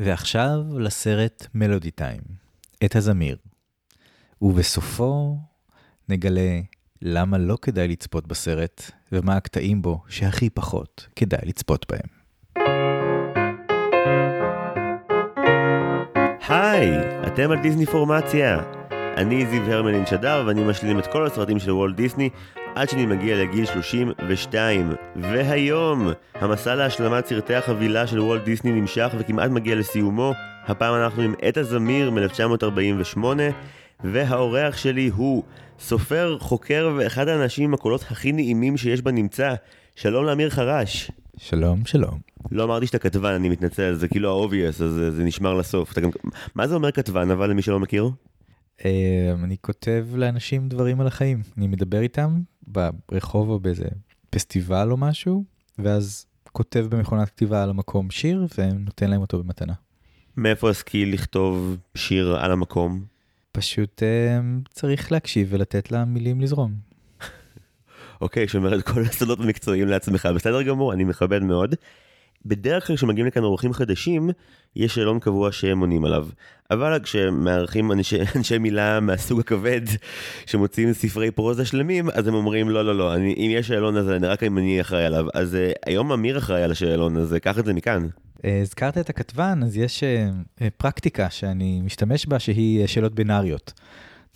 ועכשיו לסרט מלודי טיים, את הזמיר. ובסופו נגלה למה לא כדאי לצפות בסרט, ומה הקטעים בו שהכי פחות כדאי לצפות בהם. היי, אתם על דיסני פורמציה. אני זיו הרמלין שדר ואני משלים את כל הסרטים של וולט דיסני עד שאני מגיע לגיל 32. והיום, המסע להשלמת סרטי החבילה של וולט דיסני נמשך וכמעט מגיע לסיומו. הפעם אנחנו עם עת הזמיר מ-1948, והאורח שלי הוא סופר, חוקר ואחד האנשים עם הקולות הכי נעימים שיש בנמצא. שלום לאמיר חרש. שלום, שלום. לא אמרתי שאתה כתבן, אני מתנצל, זה כאילו ה-obvious, אז זה, נשמר לסוף. אתה גם... מה זה אומר כתבן, אבל למי שלא מכיר? Uh, אני כותב לאנשים דברים על החיים, אני מדבר איתם ברחוב או באיזה פסטיבל או משהו, ואז כותב במכונת כתיבה על המקום שיר ונותן להם אותו במתנה. מאיפה השכיל לכתוב שיר על המקום? פשוט uh, צריך להקשיב ולתת למילים לזרום. אוקיי, שומר את כל הסודות המקצועיים לעצמך, בסדר גמור, אני מכבד מאוד. בדרך כלל כשמגיעים לכאן אורחים חדשים, יש שאלון קבוע שהם עונים עליו. אבל כשמארחים אנשי, אנשי מילה מהסוג הכבד, שמוציאים ספרי פרוזה שלמים, אז הם אומרים לא, לא, לא, אני, אם יש שאלון אני רק אם אני אחראי עליו. אז uh, היום אמיר אחראי על השאלון הזה, קח את זה מכאן. הזכרת את הכתבן, אז יש uh, פרקטיקה שאני משתמש בה, שהיא שאלות בינאריות.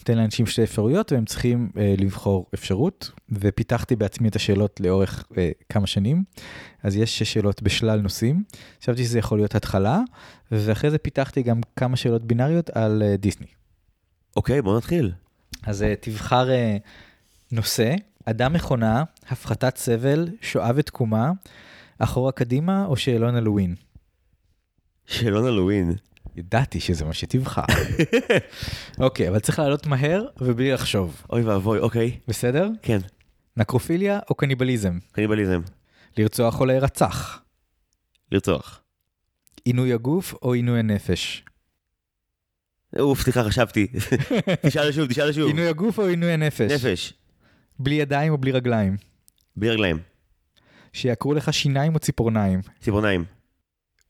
נותן לאנשים שתי אפשרויות והם צריכים אה, לבחור אפשרות ופיתחתי בעצמי את השאלות לאורך אה, כמה שנים אז יש שש שאלות בשלל נושאים חשבתי שזה יכול להיות התחלה ואחרי זה פיתחתי גם כמה שאלות בינאריות על אה, דיסני. אוקיי בוא נתחיל. אז אה, תבחר אה, נושא אדם מכונה הפחתת סבל שואה ותקומה אחורה קדימה או שאלון הלואוין. שאלון הלואוין. ידעתי שזה מה שתבחר. אוקיי, אבל צריך לעלות מהר ובלי לחשוב. אוי ואבוי, אוקיי. בסדר? כן. נקרופיליה או קניבליזם? קניבליזם. לרצוח או להירצח? לרצוח. עינוי הגוף או עינוי הנפש? אוף, סליחה, חשבתי. תשאל שוב, תשאל שוב. עינוי הגוף או עינוי הנפש? נפש. בלי ידיים או בלי רגליים? בלי רגליים. שיעקרו לך שיניים או ציפורניים? ציפורניים.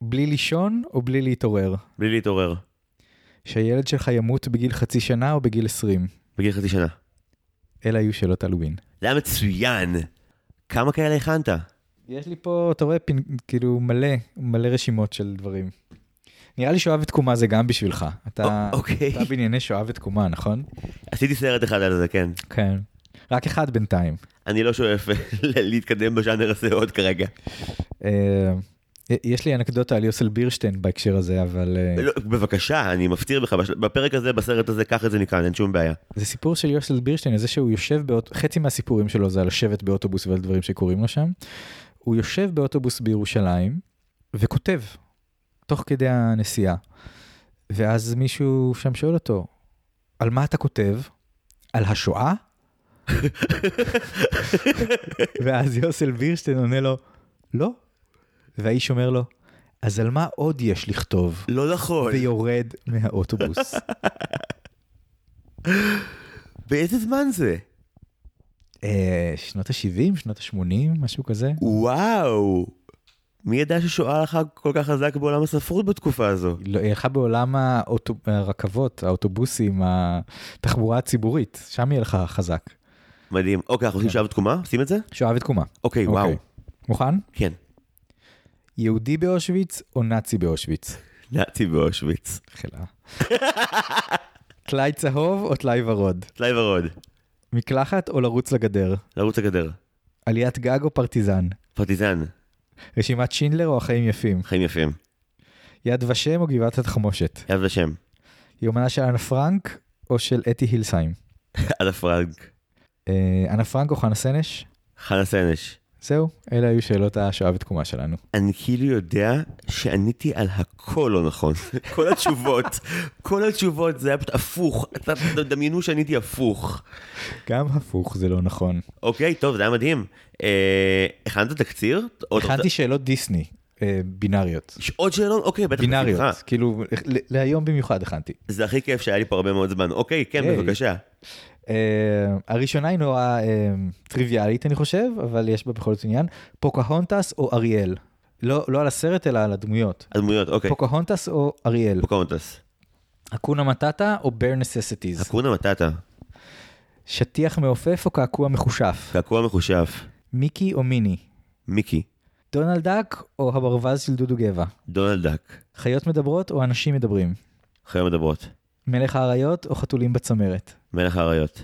בלי לישון או בלי להתעורר? בלי להתעורר. שהילד שלך ימות בגיל חצי שנה או בגיל 20? בגיל חצי שנה. אלה היו שאלות הלווין. זה היה מצוין. כמה כאלה הכנת? יש לי פה, אתה רואה, פין, כאילו מלא, מלא רשימות של דברים. נראה לי שואה ותקומה זה גם בשבילך. אתה, אוקיי. אתה בענייני שואה ותקומה, נכון? עשיתי סרט אחד על זה, כן. כן. רק אחד בינתיים. אני לא שואף להתקדם בז'אנר הזה עוד כרגע. יש לי אנקדוטה על יוסל בירשטיין בהקשר הזה, אבל... אה, לא, בבקשה, אני מפטיר בך, בפרק הזה, בסרט הזה, קח את זה מכאן, אין שום בעיה. זה סיפור של יוסל בירשטיין, זה שהוא יושב, באות... חצי מהסיפורים שלו זה על לשבת באוטובוס ועל דברים שקורים לו שם. הוא יושב באוטובוס בירושלים וכותב, תוך כדי הנסיעה. ואז מישהו שם שואל אותו, על מה אתה כותב? על השואה? ואז יוסל בירשטיין עונה לו, לא. והאיש אומר לו, אז על מה עוד יש לכתוב? לא נכון. ויורד מהאוטובוס. באיזה זמן זה? אה, שנות ה-70, שנות ה-80, משהו כזה. וואו. מי ידע ששואה לך כל כך חזק בעולם הספרות בתקופה הזו? לא, היא הלכה בעולם האוטו... הרכבות, האוטובוסים, התחבורה הציבורית, שם יהיה לך חזק. מדהים. אוקיי, אנחנו עושים שואה ותקומה? עושים את זה? שואה ותקומה. אוקיי, וואו. מוכן? כן. יהודי באושוויץ או נאצי באושוויץ? נאצי באושוויץ. חלה. טלאי צהוב או טלאי ורוד? טלאי ורוד. מקלחת או לרוץ לגדר? לרוץ לגדר. עליית גג או פרטיזן? פרטיזן. רשימת שינדלר או החיים יפים? חיים יפים. יד ושם או גבעת התחמושת? יד ושם. יומנה של אנה פרנק או של אתי הילסהיים? אנה פרנק. אה, אנה פרנק או חנה סנש? חנה סנש. זהו, אלה היו שאלות השואה ותקומה שלנו. אני כאילו יודע שעניתי על הכל לא נכון. כל התשובות, כל התשובות זה היה פשוט הפוך. דמיינו שעניתי הפוך. גם הפוך זה לא נכון. אוקיי, טוב, זה היה מדהים. אה, הכנת תקציר? הכנתי שאלות דיסני. אה, בינאריות. יש עוד שאלון? אוקיי, בטח. בינאריות, כאילו, להיום במיוחד הכנתי. זה הכי כיף שהיה לי פה הרבה מאוד זמן. אוקיי, כן, בבקשה. Uh, הראשונה היא נורא uh, טריוויאלית אני חושב, אבל יש בה בכל זאת עניין. פוקהונטס או אריאל? לא, לא על הסרט, אלא על הדמויות. הדמויות, אוקיי. פוקהונטס או אריאל? פוקהונטס. אקונה מטאטה או bare necessities? אקונה מטאטה. שטיח מעופף או קעקוע מכושף? קעקוע מכושף. מיקי או מיני? מיקי. דונלד דאק או הברווז של דודו גבע? דונלד דאק. חיות מדברות או אנשים מדברים? חיות מדברות. מלך האריות או חתולים בצמרת? מלך האריות.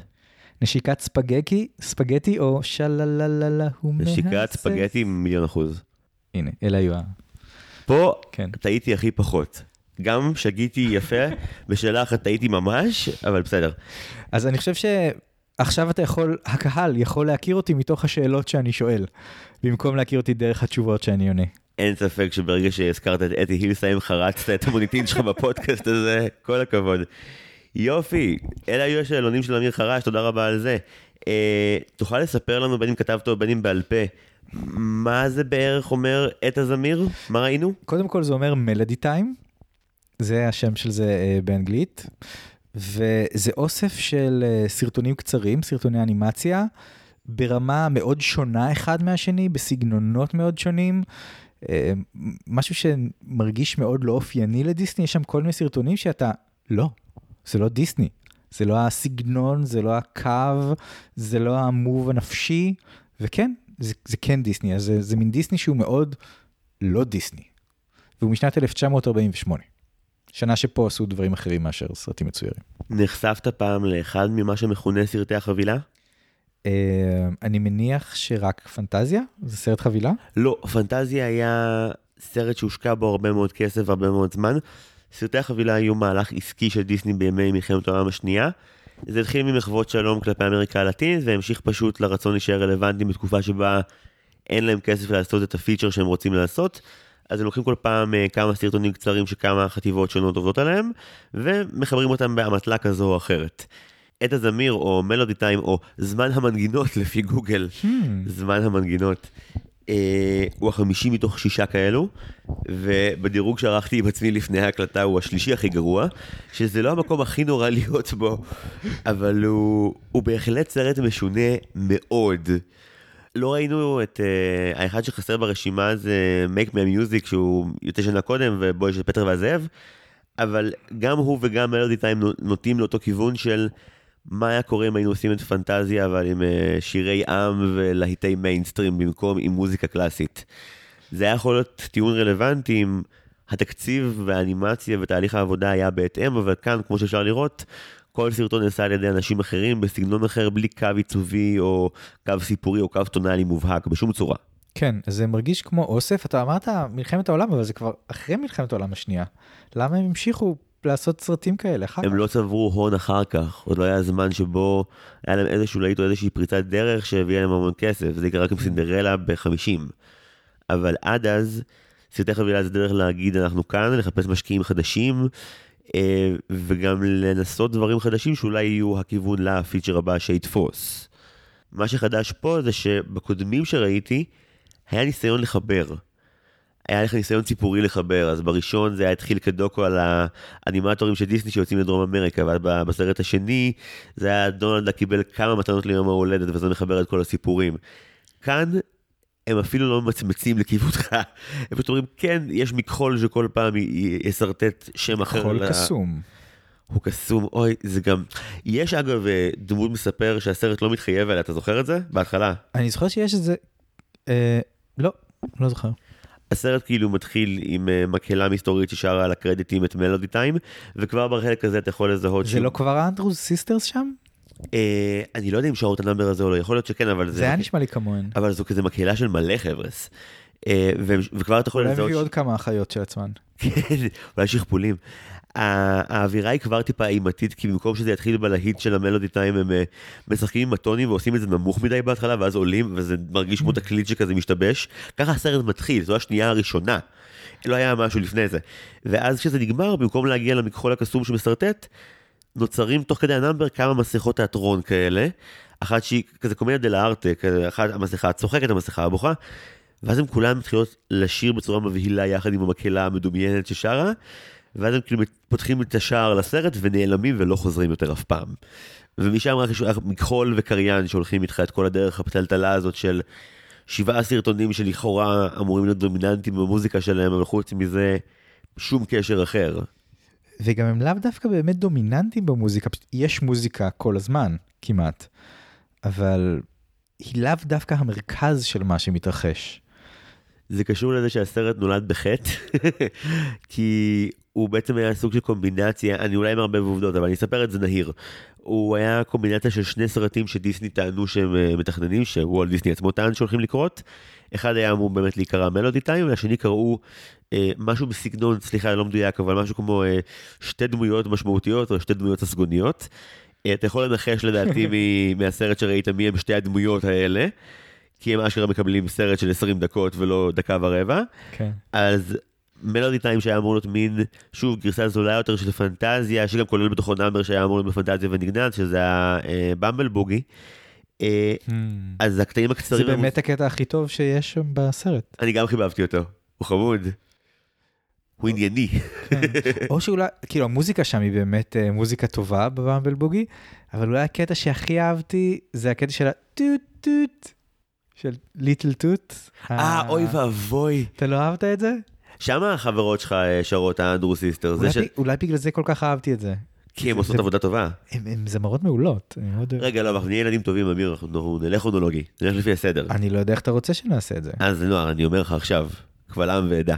נשיקת ספגקי, ספגטי או שללללה הוא מהסס? נשיקת ספגטי מיליון אחוז. הנה, אלה היו ה... פה כן. טעיתי הכי פחות. גם שגיתי יפה, בשאלה אחת טעיתי ממש, אבל בסדר. אז אני חושב שעכשיו אתה יכול, הקהל יכול להכיר אותי מתוך השאלות שאני שואל, במקום להכיר אותי דרך התשובות שאני עונה. אין ספק שברגע שהזכרת את אתי הילסהיים חרצת את המוניטין שלך בפודקאסט הזה, כל הכבוד. יופי, אלה היו השאלונים של אמיר חרש, תודה רבה על זה. אה, תוכל לספר לנו, בין אם כתבת או בין אם בעל פה, מה זה בערך אומר את הזמיר? מה ראינו? קודם כל זה אומר מלודי טיים, זה השם של זה אה, באנגלית, וזה אוסף של אה, סרטונים קצרים, סרטוני אנימציה, ברמה מאוד שונה אחד מהשני, בסגנונות מאוד שונים. אה, משהו שמרגיש מאוד לא אופייני לדיסני, יש שם כל מיני סרטונים שאתה, לא, זה לא דיסני. זה לא הסגנון, זה לא הקו, זה לא המוב הנפשי, וכן, זה, זה כן דיסני, אז זה, זה מין דיסני שהוא מאוד לא דיסני. והוא משנת 1948, שנה שפה עשו דברים אחרים מאשר סרטים מצוירים. נחשפת פעם לאחד ממה שמכונה סרטי החבילה? Uh, אני מניח שרק פנטזיה? זה סרט חבילה? לא, פנטזיה היה סרט שהושקע בו הרבה מאוד כסף והרבה מאוד זמן. סרטי החבילה היו מהלך עסקי של דיסני בימי מלחמת העולם השנייה. זה התחיל ממחוות שלום כלפי אמריקה הלטינית והמשיך פשוט לרצון להישאר רלוונטיים בתקופה שבה אין להם כסף לעשות את הפיצ'ר שהם רוצים לעשות. אז הם לוקחים כל פעם אה, כמה סרטונים קצרים שכמה חטיבות שונות עובדות עליהם, ומחברים אותם באמתלה כזו או אחרת. עת הזמיר או מלודי טיים או זמן המנגינות לפי גוגל, Hmm. זמן המנגינות. אה, הוא החמישי מתוך שישה כאלו, ובדירוג שערכתי עם עצמי לפני ההקלטה הוא השלישי הכי גרוע, שזה לא המקום הכי נורא להיות בו, אבל הוא, הוא בהחלט סרט משונה מאוד. לא ראינו את uh, האחד שחסר ברשימה זה Make Me Music שהוא יותר שנה קודם ובו יש את פטר והזאב, אבל גם הוא וגם מלודי טיים נוטים לאותו כיוון של מה היה קורה אם היינו עושים את פנטזיה אבל עם uh, שירי עם ולהיטי מיינסטרים במקום עם מוזיקה קלאסית. זה היה יכול להיות טיעון רלוונטי אם התקציב והאנימציה ותהליך העבודה היה בהתאם, אבל כאן כמו שאפשר לראות כל סרטון נעשה על ידי אנשים אחרים בסגנון אחר בלי קו עיצובי או קו סיפורי או קו טונאלי מובהק בשום צורה. כן, זה מרגיש כמו אוסף, אתה אמרת מלחמת העולם, אבל זה כבר אחרי מלחמת העולם השנייה. למה הם המשיכו לעשות סרטים כאלה אחר כך? הם לא צברו הון אחר כך, עוד לא היה זמן שבו היה להם איזשהו להיט או איזושהי פריצת דרך שהביאה להם המון כסף, זה יקרה רק עם סינדרלה ב-50. אבל עד אז, סרטי חבילה זה דרך להגיד אנחנו כאן, לחפש משקיעים חדשים, אה, וגם לנסות דברים חדשים שאולי יהיו הכיוון לפיצ'ר הבא שיתפוס. מה שחדש פה זה שבקודמים שראיתי, היה ניסיון לחבר. היה לך ניסיון ציפורי לחבר, אז בראשון זה היה התחיל כדוקו על האנימטורים של דיסני שיוצאים לדרום אמריקה, ובסרט השני זה היה דונלדה קיבל כמה מתנות ליום ההולדת וזה מחבר את כל הסיפורים. כאן הם אפילו לא מצמצים לכיוונך, הם פשוט אומרים כן, יש מכחול שכל פעם ישרטט שם אחר. מכחול קסום. הוא קסום, אוי, זה גם... יש אגב אה, דמות מספר שהסרט לא מתחייב עליה, אתה זוכר את זה? בהתחלה. אני זוכר שיש את זה, אה, לא, לא זוכר. הסרט כאילו מתחיל עם אה, מקהלה מסתורית ששרה על הקרדיטים את Melody Time, וכבר בחלק הזה אתה יכול לזהות זה לא כבר Andrews Sisters שם? אה, אני לא יודע אם שרו את ה number הזה או לא, יכול להיות שכן, אבל זה... זה היה נשמע לי כמוהן. אבל זו כזה מקהלה של מלא חבר'ס. אה, ו- וכבר אתה יכול אולי לזהות... הביאו עוד כמה אחיות של עצמן. כן, אולי שכפולים. האווירה היא כבר טיפה אימתית, כי במקום שזה יתחיל בלהיט של ה Melody Time, הם אה, משחקים עם הטונים ועושים את זה נמוך מדי בהתחלה, ואז עולים, וזה מרגיש כמו תקליט שכזה משתבש. ככה הסרט מתחיל, זו השנייה הראשונה. לא היה משהו לפני זה. ואז כשזה נגמר, במקום להגיע למכחול הקסום שמשרטט, נוצרים תוך כדי ה number כמה מסכות תיאטרון כאלה. אחת שהיא כזה קומדיה דל'ארטה, אחת המסכה הצוחקת, המסכה הבוכה. ואז הם כולם מתחילות לשיר בצורה מבהילה יחד עם המקהלה המדומיינת ששרה, ואז הם כאילו פותחים את השער לסרט ונעלמים ולא חוזרים יותר אף פעם. ומשם רק יש מכחול וקריין שהולכים איתך את כל הדרך הפתלתלה הזאת של שבעה סרטונים שלכאורה אמורים להיות דומיננטיים במוזיקה שלהם, אבל חוץ מזה, שום קשר אחר. וגם הם לאו דווקא באמת דומיננטיים במוזיקה, פשוט יש מוזיקה כל הזמן, כמעט, אבל היא לאו דווקא המרכז של מה שמתרחש. זה קשור לזה שהסרט נולד בחטא, כי הוא בעצם היה סוג של קומבינציה, אני אולי מערבב עובדות, אבל אני אספר את זה נהיר. הוא היה קומבינציה של שני סרטים שדיסני טענו שהם אה, מתכננים, שוולט דיסני עצמו טען שהולכים לקרות. אחד היה אמור באמת להיקרא מלודי טיים, והשני קראו אה, משהו בסגנון, סליחה, לא מדויק, אבל משהו כמו אה, שתי דמויות משמעותיות או שתי דמויות הסגוניות. אה, אתה יכול לנחש לדעתי מהסרט שראית מי הם שתי הדמויות האלה. כי הם אשכרה מקבלים סרט של 20 דקות ולא דקה ורבע. כן. אז מלודי טיים שהיה אמור להיות מין, שוב, גרסה זולה יותר של פנטזיה, שגם כולל בתוכו נאמבר שהיה אמור להיות בפנטזיה ונגנז, שזה הבמבל אה, בוגי. אה, hmm. אז הקטעים הקצרים... זה באמת הקטע הכי טוב שיש שם בסרט. אני גם חיבבתי אותו, הוא חמוד. הוא ענייני. כן. או שאולי, כאילו המוזיקה שם היא באמת אה, מוזיקה טובה בבמבל בוגי, אבל אולי הקטע שהכי אהבתי זה הקטע של הטוט טוט. של Little Toot. אה, אוי ואבוי. אתה לא אהבת את זה? שם החברות שלך אה, שרות ה Andrews Sisters. אולי, ש... אולי בגלל זה כל כך אהבתי את זה. כי הן עושות עבודה טובה. הן זמרות מעולות. רגע, לא, אנחנו נהיה ילדים טובים, אמיר, אנחנו נלך כרונולוגי, נלך לפי הסדר. אני לא יודע איך אתה רוצה שנעשה את זה. אז לא, אני אומר לך עכשיו, קבל עם ועדה.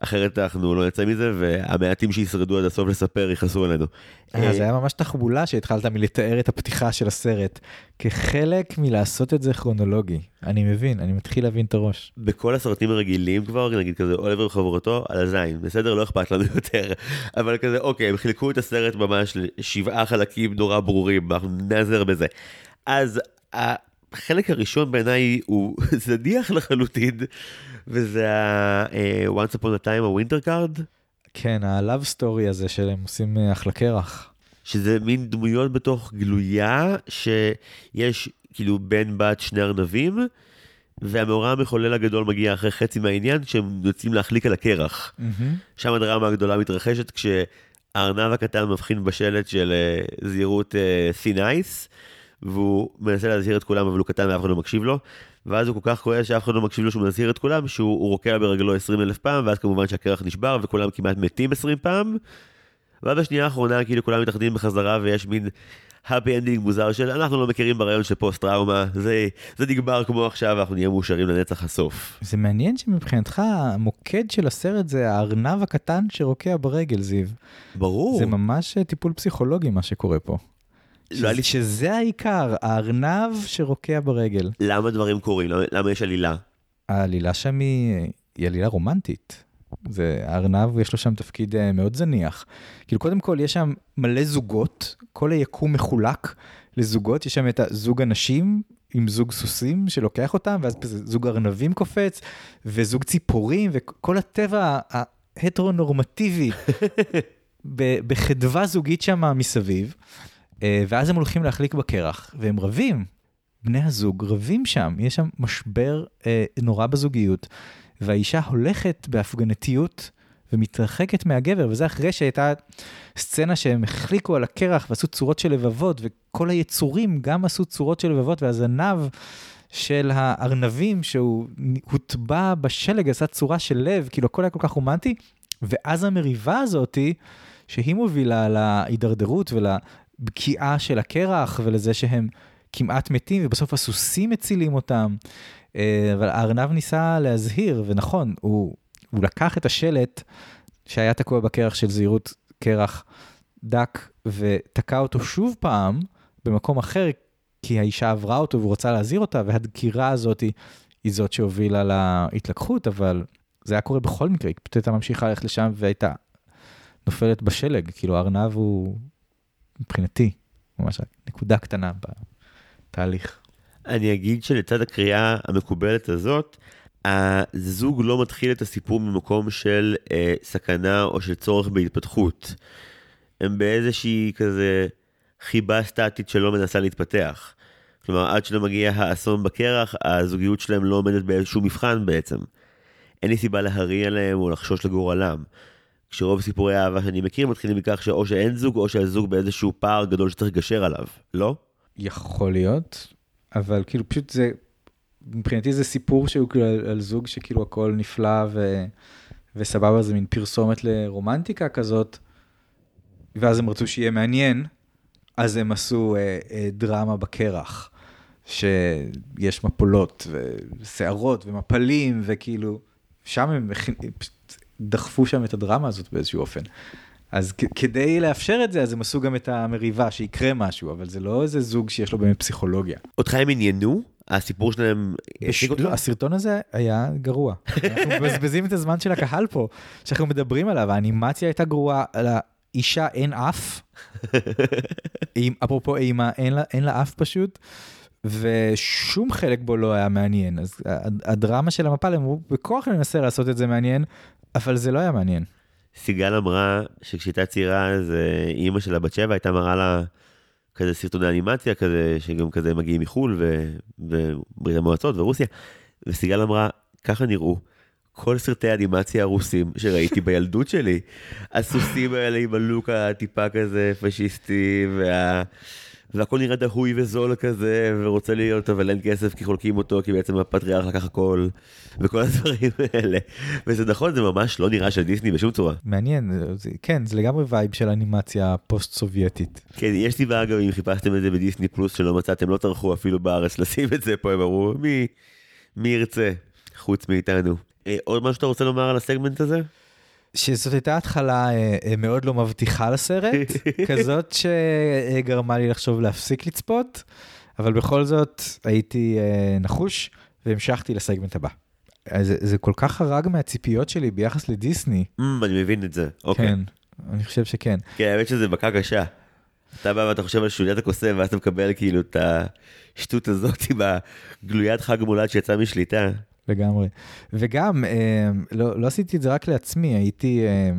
אחרת אנחנו לא נצא מזה, והמעטים שישרדו עד הסוף לספר יכעסו עלינו. אה, זה היה ממש תחבולה שהתחלת מלתאר את הפתיחה של הסרט, כחלק מלעשות את זה כרונולוגי. אני מבין, אני מתחיל להבין את הראש. בכל הסרטים הרגילים כבר, נגיד כזה אוליבר וחברותו, על הזין, בסדר? לא אכפת לנו יותר. אבל כזה, אוקיי, הם חילקו את הסרט ממש לשבעה חלקים נורא ברורים, אנחנו נעזר בזה. אז החלק הראשון בעיניי הוא זניח לחלוטין. וזה ה- uh, Once Upon a Time, ה-Winter Card. כן, ה-Love Story הזה שהם עושים uh, אחלה קרח. שזה מין דמויות בתוך גלויה, שיש כאילו בן בת שני ארנבים, והמאורע המחולל הגדול מגיע אחרי חצי מהעניין, שהם יוצאים להחליק על הקרח. Mm-hmm. שם הדרמה הגדולה מתרחשת כשהארנב הקטן מבחין בשלט של uh, זהירות uh, נייס, והוא מנסה להזהיר את כולם אבל הוא קטן ואף אחד לא מקשיב לו, ואז הוא כל כך כועס שאף אחד לא מקשיב לו שהוא מזהיר את כולם, שהוא רוקע ברגלו 20 אלף פעם, ואז כמובן שהקרח נשבר וכולם כמעט מתים 20 פעם. ואז בשנייה האחרונה כאילו כולם מתאחדים בחזרה ויש מין happy ending מוזר של אנחנו לא מכירים ברעיון של פוסט טראומה, זה, זה נגמר כמו עכשיו ואנחנו נהיה מאושרים לנצח הסוף. זה מעניין שמבחינתך המוקד של הסרט זה הארנב הקטן שרוקע ברגל זיו. ברור. זה ממש טיפול פסיכולוגי מה שקורה פה. לא היה לי שזה העיקר, הארנב שרוקע ברגל. למה דברים קורים? למה, למה יש עלילה? העלילה שם היא, היא עלילה רומנטית. זה, הארנב יש לו שם תפקיד uh, מאוד זניח. כאילו קודם כל יש שם מלא זוגות, כל היקום מחולק לזוגות, יש שם את הזוג הנשים עם זוג סוסים שלוקח אותם, ואז זוג ארנבים קופץ, וזוג ציפורים, וכל הטבע ההטרונורמטיבי בחדווה זוגית שם מסביב. אה, ואז הם הולכים להחליק בקרח, והם רבים, בני הזוג רבים שם, יש שם משבר אה, נורא בזוגיות, והאישה הולכת בהפגנתיות ומתרחקת מהגבר, וזה אחרי שהייתה סצנה שהם החליקו על הקרח ועשו צורות של לבבות, וכל היצורים גם עשו צורות של לבבות, והזנב של הארנבים שהוא הוטבע בשלג עשה צורה של לב, כאילו הכל היה כל כך רומנטי, ואז המריבה הזאתי, שהיא מובילה להידרדרות ול... לבקיעה של הקרח ולזה שהם כמעט מתים ובסוף הסוסים מצילים אותם. אה, אבל הארנב ניסה להזהיר ונכון הוא, הוא לקח את השלט שהיה תקוע בקרח של זהירות קרח דק ותקע אותו שוב פעם במקום אחר כי האישה עברה אותו והוא רוצה להזהיר אותה והדקירה הזאת היא זאת שהובילה להתלקחות אבל זה היה קורה בכל מקרה, היא פשוט הייתה ממשיכה ללכת לשם והייתה נופלת בשלג, כאילו הארנב הוא מבחינתי, ממש נקודה קטנה בתהליך. אני אגיד שלצד הקריאה המקובלת הזאת, הזוג לא מתחיל את הסיפור ממקום של אה, סכנה או של צורך בהתפתחות. הם באיזושהי כזה חיבה סטטית שלא מנסה להתפתח. כלומר, עד שלא מגיע האסון בקרח, הזוגיות שלהם לא עומדת באיזשהו מבחן בעצם. אין לי סיבה להריע להם או לחשוש לגורלם. כשרוב סיפורי האהבה שאני מכיר מתחילים מכך שאו שאין זוג או שהזוג באיזשהו פער גדול שצריך לגשר עליו, לא? יכול להיות, אבל כאילו פשוט זה מבחינתי זה סיפור שהוא כאילו על, על זוג שכאילו הכל נפלא ו, וסבבה, זה מין פרסומת לרומנטיקה כזאת, ואז הם רצו שיהיה מעניין, אז הם עשו אה, אה, דרמה בקרח, שיש מפולות ושערות ומפלים, וכאילו, שם הם דחפו שם את הדרמה הזאת באיזשהו אופן. אז כדי לאפשר את זה, אז הם עשו גם את המריבה, שיקרה משהו, אבל זה לא איזה זוג שיש לו באמת פסיכולוגיה. אותך הם עניינו? הסיפור שלהם אותך? לא, הסרטון הזה היה גרוע. אנחנו מבזבזים את הזמן של הקהל פה, שאנחנו מדברים עליו, האנימציה הייתה גרועה, לאישה אין אף, אפרופו אימה, אין לה, אין לה אף פשוט. ושום חלק בו לא היה מעניין, אז הדרמה של המפל, הם בכוח ננסה לעשות את זה מעניין, אבל זה לא היה מעניין. סיגל אמרה שכשהייתה צעירה, אז אה, אימא שלה בת שבע הייתה מראה לה כזה סרטוני אנימציה כזה, שגם כזה מגיעים מחו"ל וברית המועצות ורוסיה, וסיגל אמרה, ככה נראו כל סרטי האנימציה הרוסים שראיתי בילדות שלי. הסוסים האלה עם הלוק הטיפה כזה פשיסטי, וה... והכל נראה דהוי וזול כזה, ורוצה להיות, אבל אין כסף כי חולקים אותו, כי בעצם הפטריארך לקח הכל, וכל הדברים האלה. וזה נכון, זה ממש לא נראה של דיסני בשום צורה. מעניין, זה, כן, זה לגמרי vibe של אנימציה פוסט-סובייטית. כן, יש סיבה אגב, אם חיפשתם את זה בדיסני פלוס שלא מצאתם, לא טרחו אפילו בארץ לשים את זה פה, הם אמרו, מי, מי ירצה, חוץ מאיתנו. אה, עוד משהו שאתה רוצה לומר על הסגמנט הזה? שזאת הייתה התחלה אה, אה, מאוד לא מבטיחה לסרט, כזאת שגרמה לי לחשוב להפסיק לצפות, אבל בכל זאת הייתי אה, נחוש והמשכתי לסגמנט הבא. זה, זה כל כך חרג מהציפיות שלי ביחס לדיסני. Mm, אני מבין את זה, אוקיי. כן, אני חושב שכן. כן, האמת שזה מכה קשה. אתה בא ואתה חושב על שוליית הקוסם, ואז אתה מקבל כאילו את השטות הזאת עם הגלוית חג מולד שיצאה משליטה. לגמרי. וגם, אה, לא, לא עשיתי את זה רק לעצמי, הייתי, אה,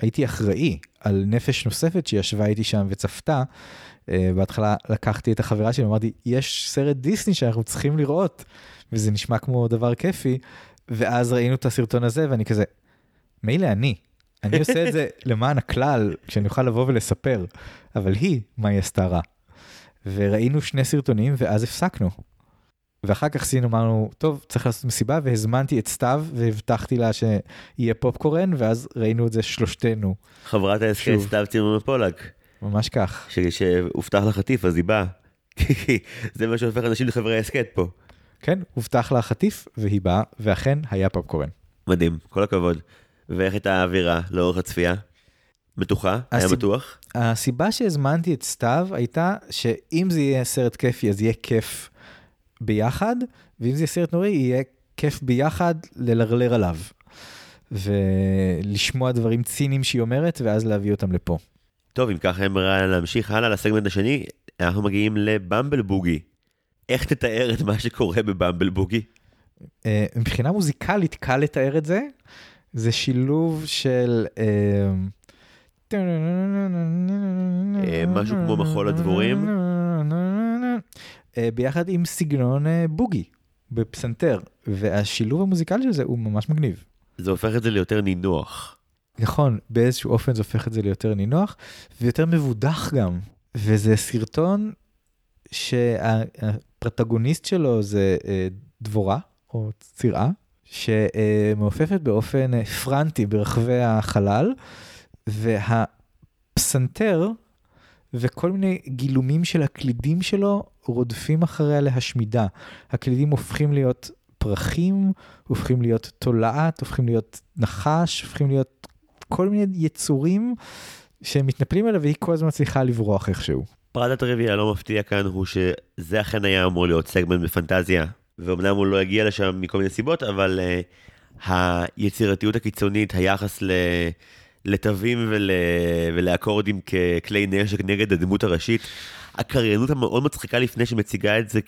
הייתי אחראי על נפש נוספת שישבה איתי שם וצפתה. אה, בהתחלה לקחתי את החברה שלי, אמרתי, יש סרט דיסני שאנחנו צריכים לראות, וזה נשמע כמו דבר כיפי, ואז ראינו את הסרטון הזה, ואני כזה, מילא אני, אני עושה את זה למען הכלל, כשאני אוכל לבוא ולספר, אבל היא, מה היא עשתה רע. וראינו שני סרטונים, ואז הפסקנו. ואחר כך סין אמרנו, טוב, צריך לעשות מסיבה, והזמנתי את סתיו, והבטחתי לה שיהיה פופקורן, ואז ראינו את זה שלושתנו. חברת ההסכת סתיו צימון מפולק. ממש כך. שהובטח לה חטיף, אז היא באה. זה מה שהופך אנשים לחברי הסכת פה. כן, הובטח לה חטיף, והיא באה, ואכן היה פופקורן. מדהים, כל הכבוד. ואיך הייתה האווירה לאורך הצפייה? בטוחה? היה בטוח? הסיבה שהזמנתי את סתיו הייתה שאם זה יהיה סרט כיפי, אז יהיה כיף. ביחד, ואם זה יהיה סרט נוראי, יהיה כיף ביחד ללרלר עליו. ולשמוע דברים ציניים שהיא אומרת, ואז להביא אותם לפה. טוב, אם ככה אין ברירה להמשיך הלאה לסגמנט השני, אנחנו מגיעים לבמבל בוגי. איך תתאר את מה שקורה בבמבל בוגי? Uh, מבחינה מוזיקלית קל לתאר את זה. זה שילוב של... Uh, משהו כמו מחול הדבורים? אה, ביחד עם סגנון אה, בוגי בפסנתר, והשילוב המוזיקלי של זה הוא ממש מגניב. זה הופך את זה ליותר נינוח. נכון, באיזשהו אופן זה הופך את זה ליותר נינוח, ויותר מבודח גם. וזה סרטון שהפרוטגוניסט שלו זה אה, דבורה, או צירה, שמעופפת באופן פרנטי ברחבי החלל, והפסנתר וכל מיני גילומים של הקלידים שלו רודפים אחריה להשמידה. הקלידים הופכים להיות פרחים, הופכים להיות תולעת, הופכים להיות נחש, הופכים להיות כל מיני יצורים שמתנפלים עליה והיא כל הזמן מצליחה לברוח איכשהו. פרדת הרביעי הלא מפתיע כאן הוא שזה אכן היה אמור להיות סגמנט בפנטזיה, ואומנם הוא לא הגיע לשם מכל מיני סיבות, אבל uh, היצירתיות הקיצונית, היחס ל... לתווים ול... ולאקורדים ככלי נשק נגד הדמות הראשית. הקריינות המאוד מצחיקה לפני שמציגה את זה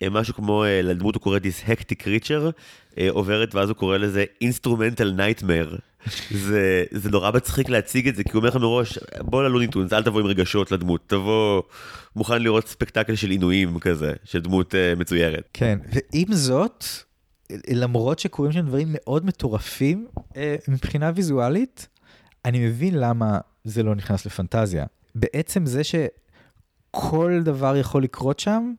כמשהו כמו, אה, לדמות הוא קורא This Hectic Creature, אה, עוברת ואז הוא קורא לזה Instrumental Nightmare. זה, זה נורא מצחיק להציג את זה, כי הוא אומר לך מראש, בוא ללוניטונס, אל תבוא עם רגשות לדמות, תבוא מוכן לראות ספקטקל של עינויים כזה, של דמות uh, מצוירת. כן, ועם זאת, למרות שקורים שם דברים מאוד מטורפים מבחינה ויזואלית, אני מבין למה זה לא נכנס לפנטזיה. בעצם זה שכל דבר יכול לקרות שם,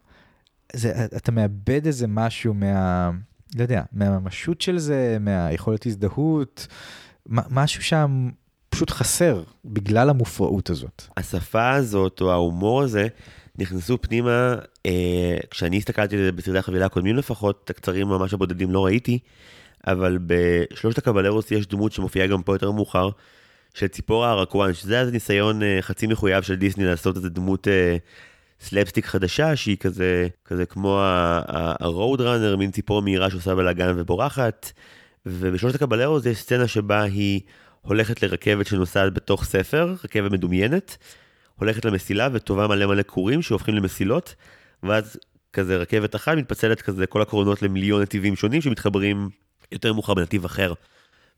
זה, אתה מאבד איזה משהו מה... לא יודע, מהממשות של זה, מהיכולת הזדהות, משהו שם פשוט חסר בגלל המופרעות הזאת. השפה הזאת או ההומור הזה נכנסו פנימה, אה, כשאני הסתכלתי על זה בסרטי החבילה הקודמים לפחות, את הקצרים ממש הבודדים לא ראיתי, אבל בשלושת הקבלרוס יש דמות שמופיעה גם פה יותר מאוחר, של ציפורה הרקואן, שזה היה ניסיון אה, חצי מחויב של דיסני לעשות איזה דמות אה, סלפסטיק חדשה, שהיא כזה, כזה כמו הרוד ראנר, מין ציפור מהירה שעושה בלאגן ובורחת. ובשלושת הקבלרוס יש סצנה שבה היא הולכת לרכבת שנוסעת בתוך ספר, רכבת מדומיינת, הולכת למסילה וטובה מלא מלא קורים שהופכים למסילות, ואז כזה רכבת אחת מתפצלת כזה כל הקרונות למיליון נתיבים שונים שמתחברים יותר מאוחר בנתיב אחר.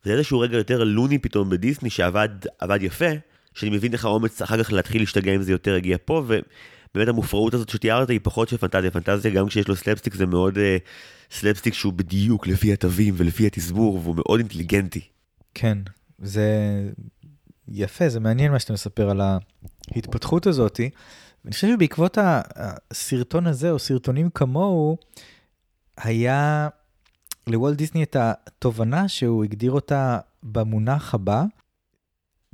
זה איזשהו רגע יותר לוני פתאום בדיסני שעבד יפה, שאני מבין איך האומץ אחר כך להתחיל להשתגע אם זה יותר הגיע פה, ובאמת המופרעות הזאת שתיארת היא פחות של פנטזיה, פנטזיה גם כשיש לו סלפסטיק זה מאוד אה, סלפסטיק שהוא בדיוק לפי התווים ולפי התזמור והוא מאוד אינטליגנטי. כן, זה יפה, זה מעניין מה שאתה מספר על ההתפתחות הזאתי. אני חושב שבעקבות הסרטון הזה, או סרטונים כמוהו, היה לוולט דיסני את התובנה שהוא הגדיר אותה במונח הבא,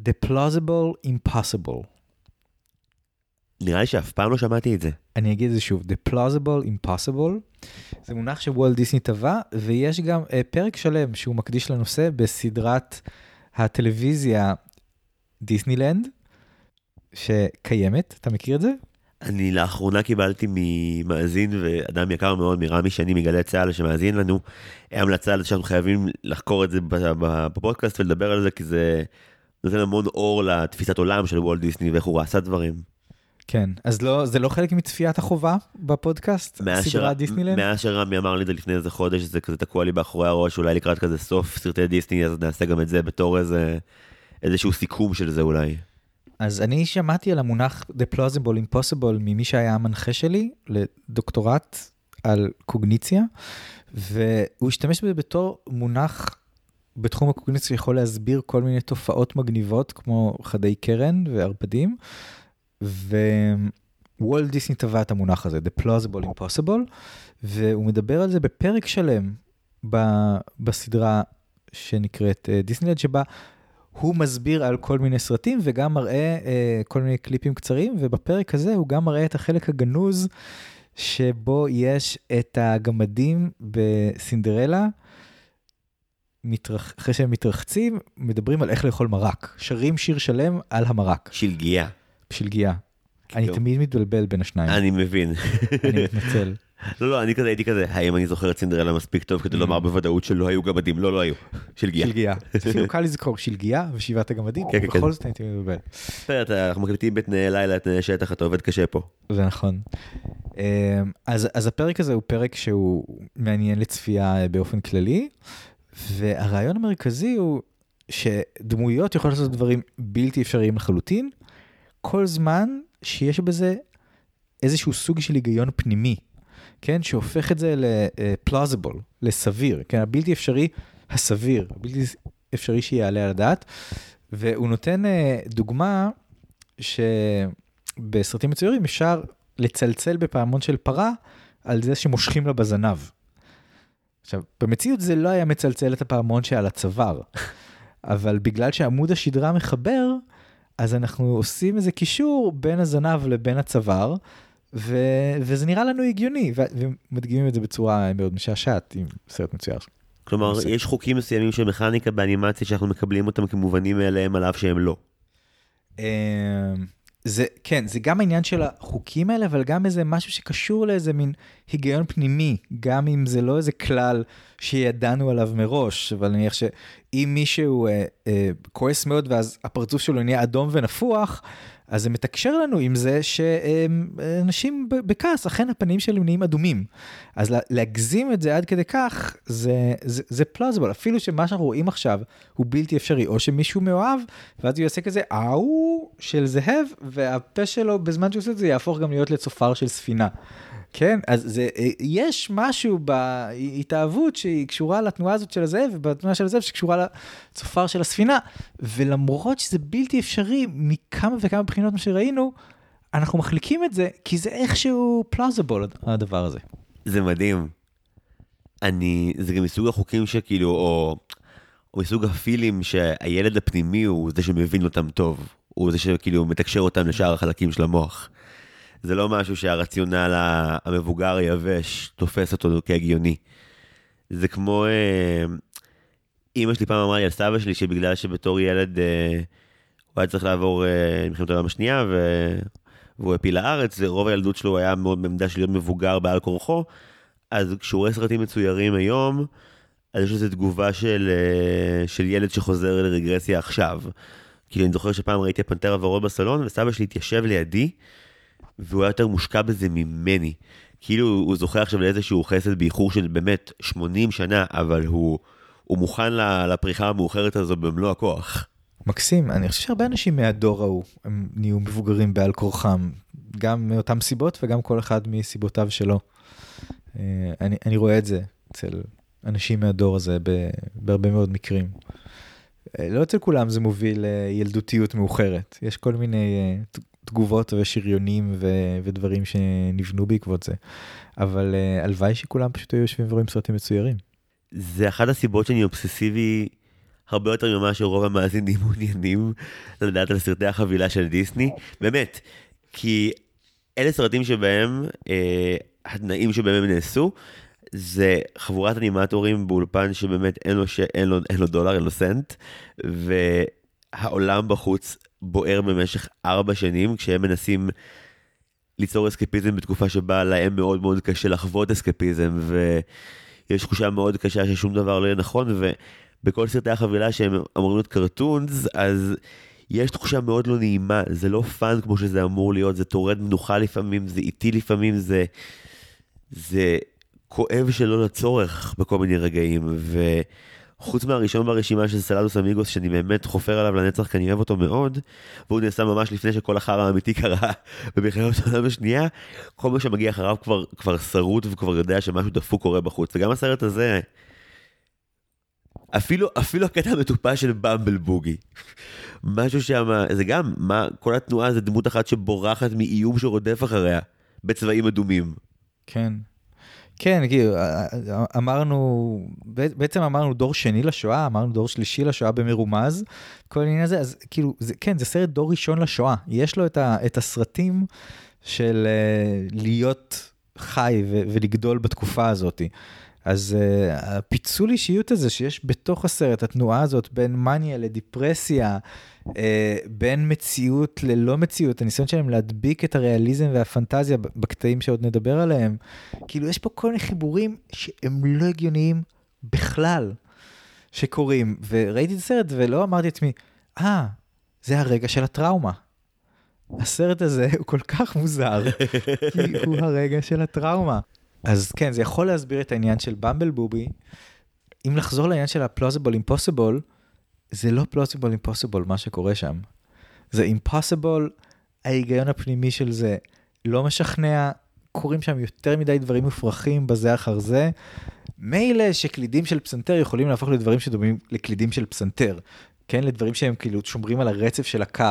The plausible impossible. נראה לי שאף פעם לא שמעתי את זה. אני אגיד את זה שוב, The plausible impossible. זה מונח שוולט דיסני טבע, ויש גם uh, פרק שלם שהוא מקדיש לנושא בסדרת הטלוויזיה דיסנילנד, שקיימת, אתה מכיר את זה? אני לאחרונה קיבלתי ממאזין ואדם יקר מאוד מרמי שני מגלי צה"ל שמאזין לנו, המלצה על זה שאנחנו חייבים לחקור את זה בפודקאסט ולדבר על זה כי זה נותן המון אור לתפיסת עולם של וולט דיסני ואיך הוא עשה דברים. כן, אז לא, זה לא חלק מצפיית החובה בפודקאסט, סדרה דיסנילנד? מאז שרמי אמר לי את זה לפני איזה חודש, זה כזה תקוע לי באחורי הראש, אולי לקראת כזה סוף סרטי דיסני, אז נעשה גם את זה בתור איזה, איזשהו סיכום של זה אולי. אז אני שמעתי על המונח The Plausible Impossible ממי שהיה המנחה שלי לדוקטורט על קוגניציה, והוא השתמש בזה בתור מונח בתחום הקוגניציה שיכול להסביר כל מיני תופעות מגניבות כמו חדי קרן וערפדים. ווולט דיסני טבע את המונח הזה, The Plausible Impossible, והוא מדבר על זה בפרק שלם ב- בסדרה שנקראת דיסנילד, שבה הוא מסביר על כל מיני סרטים וגם מראה uh, כל מיני קליפים קצרים, ובפרק הזה הוא גם מראה את החלק הגנוז, שבו יש את הגמדים בסינדרלה, מתרח... אחרי שהם מתרחצים, מדברים על איך לאכול מרק. שרים שיר שלם על המרק. שלגיה. שלגיה. אני תמיד מתבלבל בין השניים. אני מבין. אני מתנצל. לא, לא, אני כזה הייתי כזה, האם אני זוכר את סינדרלה מספיק טוב כדי לומר בוודאות שלא היו גמדים? לא, לא היו. שלגיה. שלגיה. אפילו קל לזכור שלגיה ושבעת הגמדים, כן, כן, כן. בכל זאת הייתי מתבלבל. אנחנו מקליטים בתנאי לילה, תנאי שטח, אתה עובד קשה פה. זה נכון. אמ, אז הפרק הזה הוא פרק שהוא מעניין לצפייה באופן כללי, והרעיון המרכזי הוא שדמויות יכולות לעשות דברים בלתי אפשריים לחלוטין, כל זמן שיש בזה איזשהו סוג של היגיון פנימי, כן, שהופך את זה ל-plausible, לסביר, כן, הבלתי אפשרי הסביר, הבלתי אפשרי שיעלה על הדעת. והוא נותן uh, דוגמה שבסרטים מצוירים אפשר לצלצל בפעמון של פרה על זה שמושכים לה בזנב. עכשיו, במציאות זה לא היה מצלצל את הפעמון שעל הצוואר, אבל בגלל שעמוד השדרה מחבר, אז אנחנו עושים איזה קישור בין הזנב לבין הצוואר, ו... וזה נראה לנו הגיוני, ו... ומדגימים את זה בצורה מאוד משעשעת עם סרט מצויר. כלומר, בסדר. יש חוקים מסוימים של מכניקה באנימציה שאנחנו מקבלים אותם כמובנים מאליהם על אף שהם לא. אמ, זה, כן, זה גם העניין של החוקים האלה, אבל גם איזה משהו שקשור לאיזה מין היגיון פנימי, גם אם זה לא איזה כלל שידענו עליו מראש, אבל נניח שאם מישהו אה, אה, כועס מאוד ואז הפרצוף שלו נהיה אדום ונפוח, אז זה מתקשר לנו עם זה שאנשים בכעס, אכן הפנים שלהם נהיים אדומים. אז להגזים את זה עד כדי כך, זה, זה, זה פלוזיבל, אפילו שמה שאנחנו רואים עכשיו הוא בלתי אפשרי, או שמישהו מאוהב, ואז הוא יעשה כזה אאו של זהב, והפה שלו בזמן שהוא עושה את זה יהפוך גם להיות לצופר של ספינה. כן, אז זה, יש משהו בהתאהבות שהיא קשורה לתנועה הזאת של הזאב, ובתנועה של הזאב שקשורה לצופר של הספינה, ולמרות שזה בלתי אפשרי מכמה וכמה בחינות מה שראינו, אנחנו מחליקים את זה כי זה איכשהו פלאזיבול הדבר הזה. זה מדהים. אני, זה גם מסוג החוקים שכאילו, או, או מסוג הפילים שהילד הפנימי הוא זה שמבין אותם טוב. הוא זה שכאילו מתקשר אותם לשאר החלקים של המוח. זה לא משהו שהרציונל המבוגר היבש תופס אותו כהגיוני. זה כמו, אה, אימא שלי פעם אמרה לי על סבא שלי שבגלל שבתור ילד אה, הוא היה צריך לעבור אה, מלחמת העולם השנייה ו... והוא הפיל לארץ, ורוב הילדות שלו היה מאוד בעמדה של להיות מבוגר בעל כורחו, אז כשהוא רואה סרטים מצוירים היום, אז יש לזה תגובה של, אה, של ילד שחוזר לרגרסיה עכשיו. כאילו אני זוכר שפעם ראיתי הפנתר הוורוד בסלון, וסבא שלי התיישב לידי, והוא היה יותר מושקע בזה ממני. כאילו הוא זוכה עכשיו לאיזשהו חסד באיחור של באמת 80 שנה, אבל הוא, הוא מוכן לפריחה המאוחרת הזו במלוא הכוח. מקסים, אני חושב שהרבה אנשים מהדור ההוא, הם נהיו מבוגרים בעל כורחם, גם מאותן סיבות וגם כל אחד מסיבותיו שלו. אה, אני, אני רואה את זה אצל אנשים מהדור הזה בהרבה מאוד מקרים. אה, לא אצל כולם זה מוביל לילדותיות מאוחרת, יש כל מיני אה, תגובות ושריונים ו- ודברים שנבנו בעקבות זה, אבל הלוואי שכולם פשוט היו יושבים ורואים סרטים מצוירים. זה אחת הסיבות שאני אובססיבי הרבה יותר ממה שרוב המאזינים מעוניינים לדעת על סרטי החבילה של דיסני, באמת, כי אלה סרטים שבהם, אה, התנאים שבהם הם נעשו, זה חבורת אנימטורים באולפן שבאמת אין לו, ש... אין לו, אין לו דולר, אין לו סנט, והעולם בחוץ בוער במשך ארבע שנים, כשהם מנסים ליצור אסקפיזם בתקופה שבה להם מאוד מאוד קשה לחוות אסקפיזם, ויש תחושה מאוד קשה ששום דבר לא יהיה נכון, ו... בכל סרטי החבילה שהם אמורים להיות cartoons, אז יש תחושה מאוד לא נעימה, זה לא fun כמו שזה אמור להיות, זה טורד מנוחה לפעמים, זה איטי לפעמים, זה... זה כואב שלא לצורך בכל מיני רגעים, וחוץ מהראשון ברשימה של Saludos Amigos, שאני באמת חופר עליו לנצח כי אני אוהב אותו מאוד, והוא נעשה ממש לפני שכל החרא האמיתי קרה במלחמת העולם השנייה, כל מה שמגיע אחריו כבר, כבר שרוט וכבר יודע שמשהו דפוק קורה בחוץ, וגם הסרט הזה... אפילו, אפילו הקטע המטופש של במבל בוגי. משהו שם, זה גם, מה, כל התנועה זה דמות אחת שבורחת מאיום שרודף אחריה, בצבעים אדומים. כן. כן, כאילו, אמרנו, בעצם אמרנו דור שני לשואה, אמרנו דור שלישי לשואה במרומז, כל העניין הזה, אז כאילו, זה, כן, זה סרט דור ראשון לשואה. יש לו את, ה, את הסרטים של uh, להיות חי ו, ולגדול בתקופה הזאת. אז uh, הפיצול אישיות הזה שיש בתוך הסרט, התנועה הזאת בין מניה לדיפרסיה, uh, בין מציאות ללא מציאות, הניסיון שלהם להדביק את הריאליזם והפנטזיה בקטעים שעוד נדבר עליהם, כאילו יש פה כל מיני חיבורים שהם לא הגיוניים בכלל שקורים, וראיתי את הסרט ולא אמרתי לעצמי, אה, ah, זה הרגע של הטראומה. הסרט הזה הוא כל כך מוזר, כי הוא הרגע של הטראומה. אז כן, זה יכול להסביר את העניין של במבל בובי. אם לחזור לעניין של ה-plausible impossible, זה לא plausible impossible מה שקורה שם. זה impossible, ההיגיון הפנימי של זה לא משכנע, קורים שם יותר מדי דברים מופרכים בזה אחר זה. מילא שקלידים של פסנתר יכולים להפוך לדברים שדומים לקלידים של פסנתר. כן, לדברים שהם כאילו שומרים על הרצף של הקו,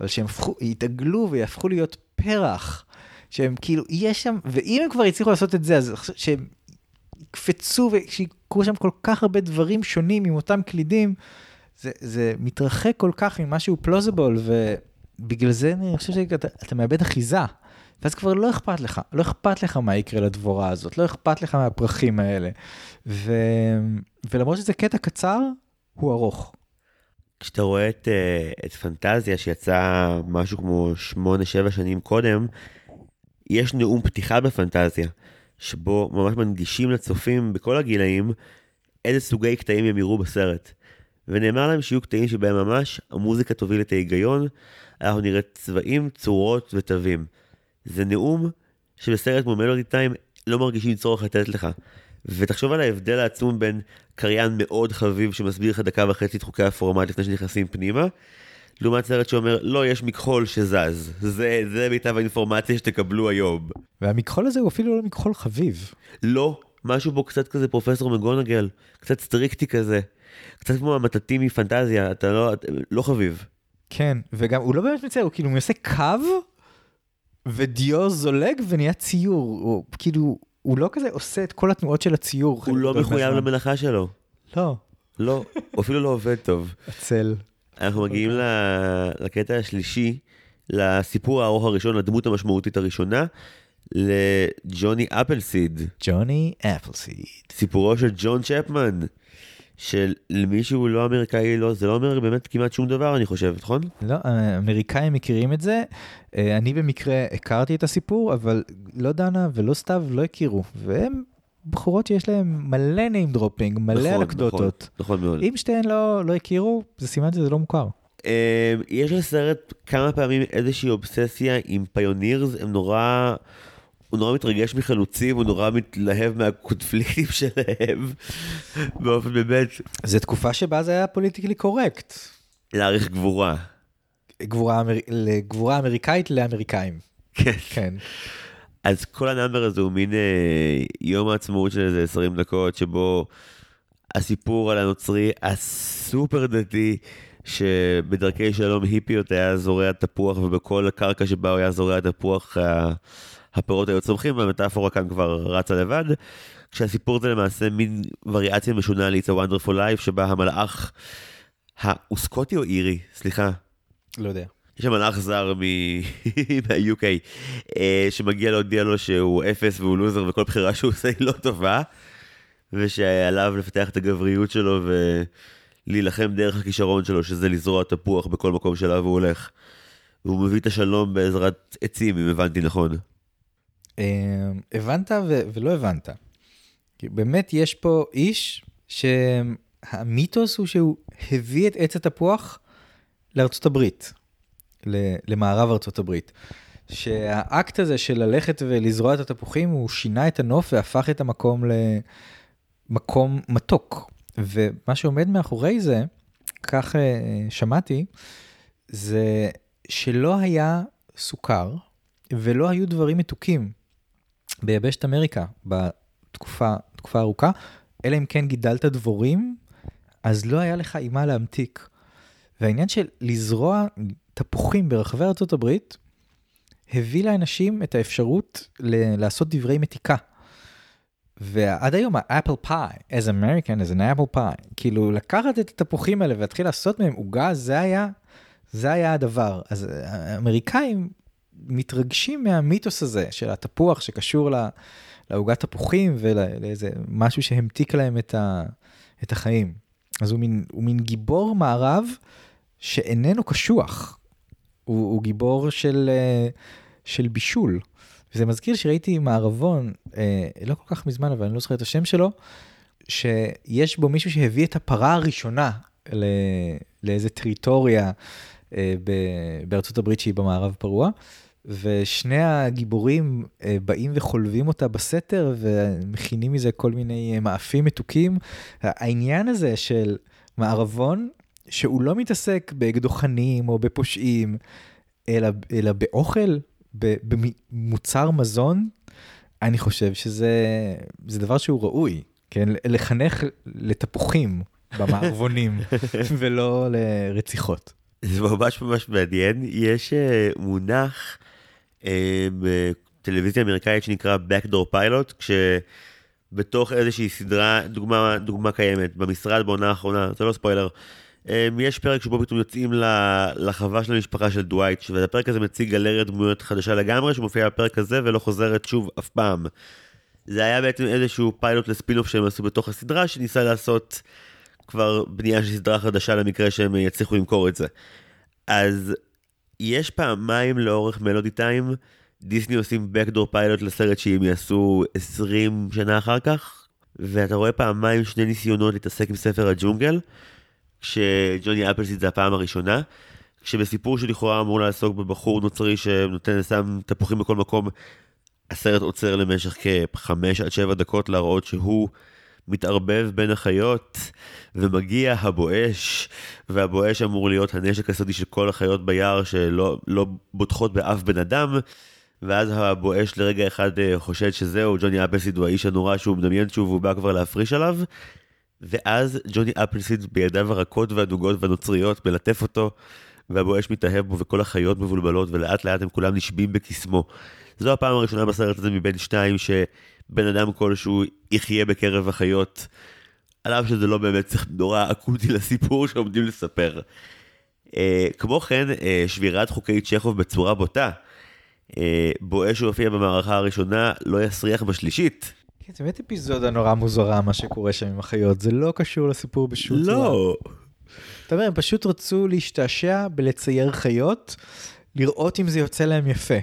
אבל שהם יתעגלו ויהפכו להיות פרח. שהם כאילו, יש שם, ואם הם כבר הצליחו לעשות את זה, אז שהם יקפצו ושיקרו שם כל כך הרבה דברים שונים עם אותם קלידים, זה, זה מתרחק כל כך ממשהו פלוזיבול, ובגלל זה אני חושב שאתה אתה מאבד אחיזה. ואז כבר לא אכפת לך, לא אכפת לך מה יקרה לדבורה הזאת, לא אכפת לך מהפרחים האלה. ו... ולמרות שזה קטע קצר, הוא ארוך. כשאתה רואה את, אה, את פנטזיה שיצא משהו כמו 8-7 שנים קודם, יש נאום פתיחה בפנטזיה, שבו ממש מנגישים לצופים בכל הגילאים איזה סוגי קטעים הם יראו בסרט. ונאמר להם שיהיו קטעים שבהם ממש המוזיקה תוביל את ההיגיון, אנחנו נראה צבעים, צורות ותווים. זה נאום שבסרט כמו מלודי טיים לא מרגישים צורך לתת לך. ותחשוב על ההבדל העצום בין קריין מאוד חביב שמסביר לך דקה וחצי את חוקי הפורמט לפני שנכנסים פנימה, לעומת סרט שאומר, לא, יש מכחול שזז. זה, זה מיטב האינפורמציה שתקבלו היום. והמכחול הזה הוא אפילו לא מכחול חביב. לא, משהו בו קצת כזה פרופסור מגונגל, קצת סטריקטי כזה. קצת כמו המטאטים מפנטזיה, אתה לא, לא חביב. כן, וגם הוא לא באמת מצייר, הוא כאילו עושה קו, ודיו זולג ונהיה ציור, הוא כאילו, הוא לא כזה עושה את כל התנועות של הציור. הוא לא מחויב למלאכה שלו. לא. לא, הוא אפילו לא עובד טוב. עצל. אנחנו מגיעים לקטע השלישי, לסיפור הארוך הראשון, לדמות המשמעותית הראשונה, לג'וני אפלסיד. ג'וני אפלסיד. סיפורו של ג'ון צ'פמן. שלמי שהוא לא אמריקאי, לא, זה לא אומר באמת כמעט שום דבר, אני חושב, נכון? לא, האמריקאים מכירים את זה. אה, אני במקרה הכרתי את הסיפור, אבל לא דנה ולא סתיו לא הכירו. והם בחורות שיש להם מלא name dropping, מלא נכון, אנקדוטות. נכון, נכון מאוד. אם שתיהן לא, לא הכירו, זה סימן שזה לא מוכר. אה, יש לסרט כמה פעמים איזושהי אובססיה עם פיונירס, הם נורא... הוא נורא מתרגש מחלוצים, הוא נורא מתלהב מהקונפליקטים שלהם, באופן באמת. זו תקופה שבה זה היה politically correct. להעריך גבורה. גבורה, אמר... גבורה אמריקאית לאמריקאים. כן. כן. אז כל ה number הזה הוא מין אה, יום העצמאות של איזה 20 דקות, שבו הסיפור על הנוצרי הסופר דתי, שבדרכי שלום היפיות היה זורע תפוח, ובכל הקרקע שבה הוא היה זורע תפוח, הפירות היו צומחים, והמטאפורה כאן כבר רצה לבד. כשהסיפור זה למעשה מין וריאציה משונה ל-It's a Wonderful Life, שבה המלאך, הוא סקוטי או אירי? סליחה. לא יודע. יש שם מלאך זר מה-UK, אה, שמגיע להודיע לו שהוא אפס והוא לוזר וכל בחירה שהוא עושה היא לא טובה, ושעליו לפתח את הגבריות שלו ולהילחם דרך הכישרון שלו, שזה לזרוע תפוח בכל מקום שאליו הוא הולך. והוא מביא את השלום בעזרת עצים, אם הבנתי נכון. אה, הבנת ולא הבנת. באמת יש פה איש שהמיתוס הוא שהוא הביא את עץ התפוח לארצות הברית, למערב ארצות הברית. שהאקט הזה של ללכת ולזרוע את התפוחים הוא שינה את הנוף והפך את המקום למקום מתוק. ומה שעומד מאחורי זה, כך אה, שמעתי, זה שלא היה סוכר ולא היו דברים מתוקים ביבשת אמריקה בתקופה תקופה ארוכה, אלא אם כן גידלת דבורים, אז לא היה לך עם מה להמתיק. והעניין של לזרוע תפוחים ברחבי ארה"ב, הביא לאנשים את האפשרות ל- לעשות דברי מתיקה. ועד היום האפל פאי, as American, as an apple pie, כאילו לקחת את התפוחים האלה ולהתחיל לעשות מהם עוגה, זה היה, זה היה הדבר. אז האמריקאים מתרגשים מהמיתוס הזה של התפוח שקשור לעוגת תפוחים ולאיזה משהו שהמתיק להם את, ה, את החיים. אז הוא מין, הוא מין גיבור מערב שאיננו קשוח, הוא, הוא גיבור של, של בישול. וזה מזכיר שראיתי מערבון, אה, לא כל כך מזמן, אבל אני לא זוכר את השם שלו, שיש בו מישהו שהביא את הפרה הראשונה לאיזה טריטוריה אה, בארצות הברית שהיא במערב פרוע, ושני הגיבורים אה, באים וחולבים אותה בסתר ומכינים מזה כל מיני אה, מאפים מתוקים. העניין הזה של מערבון, שהוא לא מתעסק באקדוחנים או בפושעים, אלא, אלא באוכל, במוצר מזון, אני חושב שזה דבר שהוא ראוי, כן? לחנך לתפוחים במערבונים ולא לרציחות. זה ממש ממש מעניין, יש uh, מונח אה, בטלוויזיה אמריקאית שנקרא Backdoor Pilot, כשבתוך איזושהי סדרה, דוגמה, דוגמה קיימת, במשרד בעונה האחרונה, זה לא ספוילר, אה, יש פרק שבו פתאום יוצאים לחווה של המשפחה של דווייט, והפרק הזה מציג גלריה דמויות חדשה לגמרי, שמופיעה בפרק הזה ולא חוזרת שוב אף פעם. זה היה בעצם איזשהו פיילוט לספינוף שהם עשו בתוך הסדרה, שניסה לעשות כבר בנייה של סדרה חדשה למקרה שהם יצליחו למכור את זה. אז יש פעמיים לאורך מלודי טיים, דיסני עושים backdoor פיילוט לסרט שהם יעשו 20 שנה אחר כך, ואתה רואה פעמיים שני ניסיונות להתעסק עם ספר הג'ונגל, כשג'וני אפלסיד זה הפעם הראשונה, כשבסיפור שלכאורה אמור לעסוק בבחור נוצרי שנותן שם תפוחים בכל מקום, הסרט עוצר למשך כ-5 עד 7 דקות להראות שהוא מתערבב בין החיות, ומגיע הבואש, והבואש אמור להיות הנשק הסודי של כל החיות ביער שלא לא בוטחות באף בן אדם. ואז הבואש לרגע אחד אה, חושד שזהו, ג'וני אפלסיד הוא האיש הנורא שהוא מדמיין שוב והוא בא כבר להפריש עליו. ואז ג'וני אפלסיד בידיו הרכות והדוגות והנוצריות מלטף אותו והבואש מתאהב בו וכל החיות מבולבלות ולאט לאט הם כולם נשבים בקסמו. זו הפעם הראשונה בסרט הזה מבין שתיים שבן אדם כלשהו יחיה בקרב החיות, על אף שזה לא באמת צריך נורא אקוטי לסיפור שעומדים לספר. אה, כמו כן, אה, שבירת חוקי צ'כוב בצורה בוטה. אה, בואש שהופיע במערכה הראשונה לא יסריח בשלישית. כן, זה באמת אפיזודה נורא מוזרה מה שקורה שם עם החיות, זה לא קשור לסיפור בשום צורה. לא. אתה אומר, הם פשוט רצו להשתעשע בלצייר חיות, לראות אם זה יוצא להם יפה.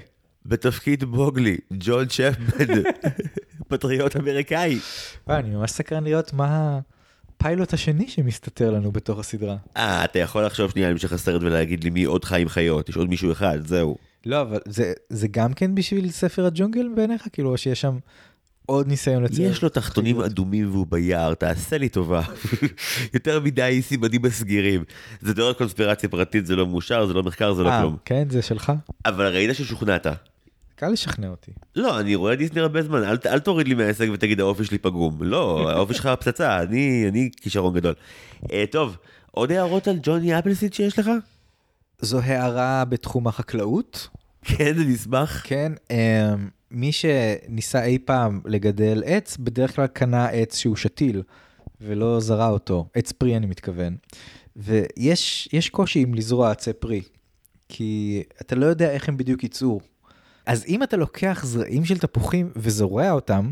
בתפקיד בוגלי, ג'ון צ'פמן, פטריוט אמריקאי. וואי, אני ממש סקרן לראות מה הפיילוט השני שמסתתר לנו בתוך הסדרה. אה, אתה יכול לחשוב שנייה על המשך הסרט ולהגיד לי מי עוד חי עם חיות, יש עוד מישהו אחד, זהו. לא, אבל זה, זה גם כן בשביל ספר הג'ונגל בעיניך? כאילו, שיש שם עוד ניסיון לצייר? יש לו תחתונים? אדומים והוא ביער, תעשה לי טובה. יותר מדי סימנים מסגירים. זה תיאוריית קונספירציה פרטית, זה לא מאושר, זה לא מחקר, זה לא אה, כלום. כן, זה שלך? אבל ראית ששוכנעת. קל לשכנע אותי. לא, אני רואה דיסני הרבה זמן, אל, אל תוריד לי מההישג ותגיד האופי שלי פגום. לא, האופי שלך פצצה, אני, אני כישרון גדול. אה, טוב, עוד הערות על ג'וני אפלסיד שיש לך? זו הערה בתחום החקלאות. כן, אני אשמח. כן, אמ, מי שניסה אי פעם לגדל עץ, בדרך כלל קנה עץ שהוא שתיל, ולא זרע אותו. עץ פרי אני מתכוון. ויש יש קושי עם לזרוע עצי פרי, כי אתה לא יודע איך הם בדיוק יצאו. אז אם אתה לוקח זרעים של תפוחים וזורע אותם,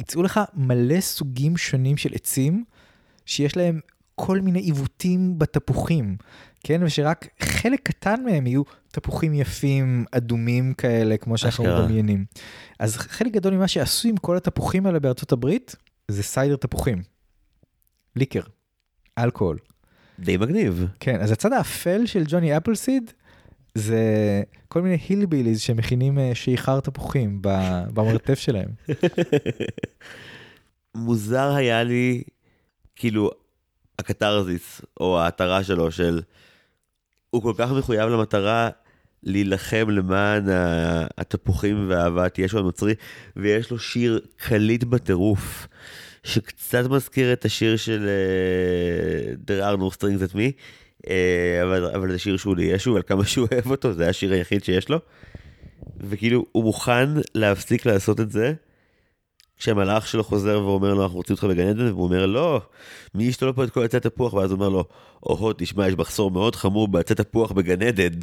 יצאו לך מלא סוגים שונים של עצים, שיש להם כל מיני עיוותים בתפוחים, כן? ושרק חלק קטן מהם יהיו תפוחים יפים, אדומים כאלה, כמו שאנחנו. מדמיינים. אז חלק גדול ממה שעשו עם כל התפוחים האלה בארצות הברית, זה סיידר תפוחים. ליקר, אלכוהול. די מגניב. כן, אז הצד האפל של ג'וני אפלסיד, זה כל מיני הילביליז שמכינים אה, שיכר תפוחים במרתף שלהם. מוזר היה לי, כאילו, הקתרזיס, או ההתרה שלו, של... הוא כל כך מחויב למטרה להילחם למען התפוחים ואהבת ישו הנוצרי, ויש לו שיר קליט בטירוף, שקצת מזכיר את השיר של אה, There are no strings at me, אה, אבל, אבל זה שיר שהוא לישו, על כמה שהוא אוהב אותו, זה השיר היחיד שיש לו. וכאילו, הוא מוכן להפסיק לעשות את זה, כשהמלאך שלו חוזר ואומר לו אנחנו רוצים אותך בגן עדן והוא אומר לא מי ישתול פה את כל עצי התפוח ואז הוא אומר לו או תשמע יש מחסור מאוד חמור בעצי תפוח בגן עדן.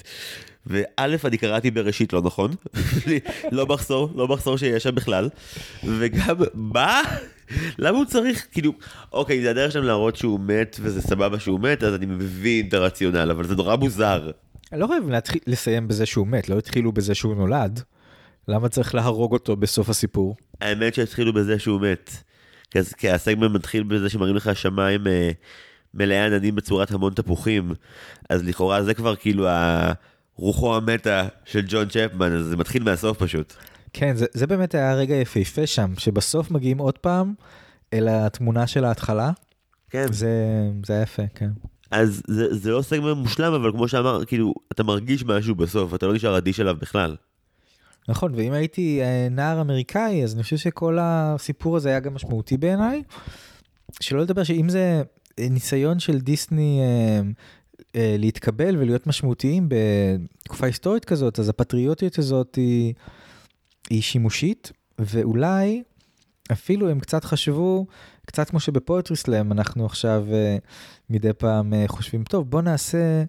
וא' אני קראתי בראשית לא נכון לא מחסור לא מחסור שיש שם בכלל וגם מה למה הוא צריך כאילו אוקיי זה הדרך שלהם להראות שהוא מת וזה סבבה שהוא מת אז אני מבין את הרציונל אבל זה נורא מוזר. לא חייב להתחיל לסיים בזה שהוא מת, לא התחילו בזה שהוא נולד. למה צריך להרוג אותו בסוף הסיפור? האמת שהתחילו בזה שהוא מת. כי הסגמנט מתחיל בזה שמראים לך שמיים אה, מלאי עננים בצורת המון תפוחים, אז לכאורה זה כבר כאילו הרוחו המתה של ג'ון צ'פמן, אז זה מתחיל מהסוף פשוט. כן, זה, זה באמת היה רגע יפהפה שם, שבסוף מגיעים עוד פעם אל התמונה של ההתחלה. כן. זה, זה היה יפה, כן. אז זה, זה לא סגמנט מושלם, אבל כמו שאמר, כאילו, אתה מרגיש משהו בסוף, אתה לא נשאר אדיש אליו בכלל. נכון, ואם הייתי אה, נער אמריקאי, אז אני חושב שכל הסיפור הזה היה גם משמעותי בעיניי. שלא לדבר שאם זה אה, ניסיון של דיסני אה, אה, להתקבל ולהיות משמעותיים בתקופה היסטורית כזאת, אז הפטריוטיות הזאת היא, היא שימושית, ואולי אפילו הם קצת חשבו, קצת כמו שבפואטרי סלאם אנחנו עכשיו אה, מדי פעם אה, חושבים, טוב בוא נעשה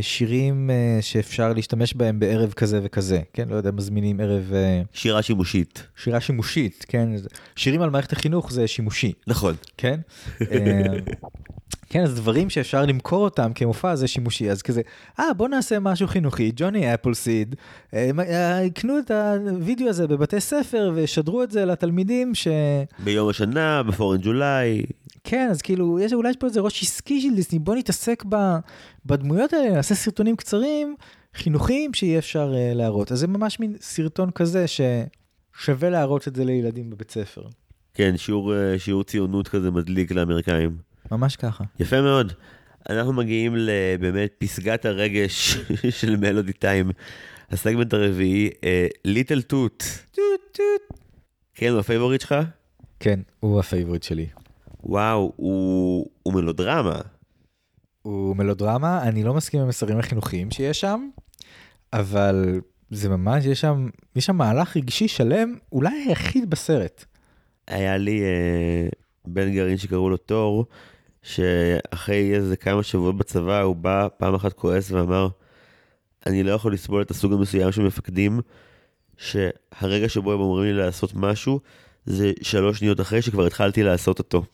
שירים אה, שאפשר להשתמש בהם בערב כזה וכזה, כן, לא יודע, מזמינים ערב אה, שירה שימושית. שירה שימושית, כן, שירים על מערכת החינוך זה שימושי, נכון. כן? אה, כן, אז דברים שאפשר למכור אותם כמופע זה שימושי, אז כזה, אה, בוא נעשה משהו חינוכי, ג'וני אפלסיד, אה, מה- אה, יקנו את הוידאו הזה בבתי ספר וישדרו את זה לתלמידים ש... ביום השנה, בפורן ג'ולי, כן, אז כאילו, יש, אולי יש פה איזה ראש עסקי של דיסני, בוא נתעסק ב, בדמויות האלה, נעשה סרטונים קצרים, חינוכיים, שיהיה אפשר uh, להראות. אז זה ממש מין סרטון כזה ששווה להראות את זה לילדים בבית ספר. כן, שיעור, אה, שיעור ציונות כזה מדליק לאמריקאים. ממש ככה. יפה מאוד. אנחנו מגיעים לבאמת פסגת הרגש של מלודי טיים. הסגמנט הרביעי, ליטל טוט. טוט טוט. כן, הוא ה favorite שלך? כן, הוא ה favorite שלי. וואו, הוא, הוא מלודרמה. הוא מלודרמה, אני לא מסכים עם המסרים החינוכיים שיש שם, אבל זה ממש, יש שם, יש שם מהלך רגשי שלם, אולי היחיד בסרט. היה לי אה, בן גרעין שקראו לו תור, שאחרי איזה כמה שבועות בצבא הוא בא פעם אחת כועס ואמר, אני לא יכול לסבול את הסוג המסוים של מפקדים, שהרגע שבו הם אומרים לי לעשות משהו, זה שלוש שניות אחרי שכבר התחלתי לעשות אותו.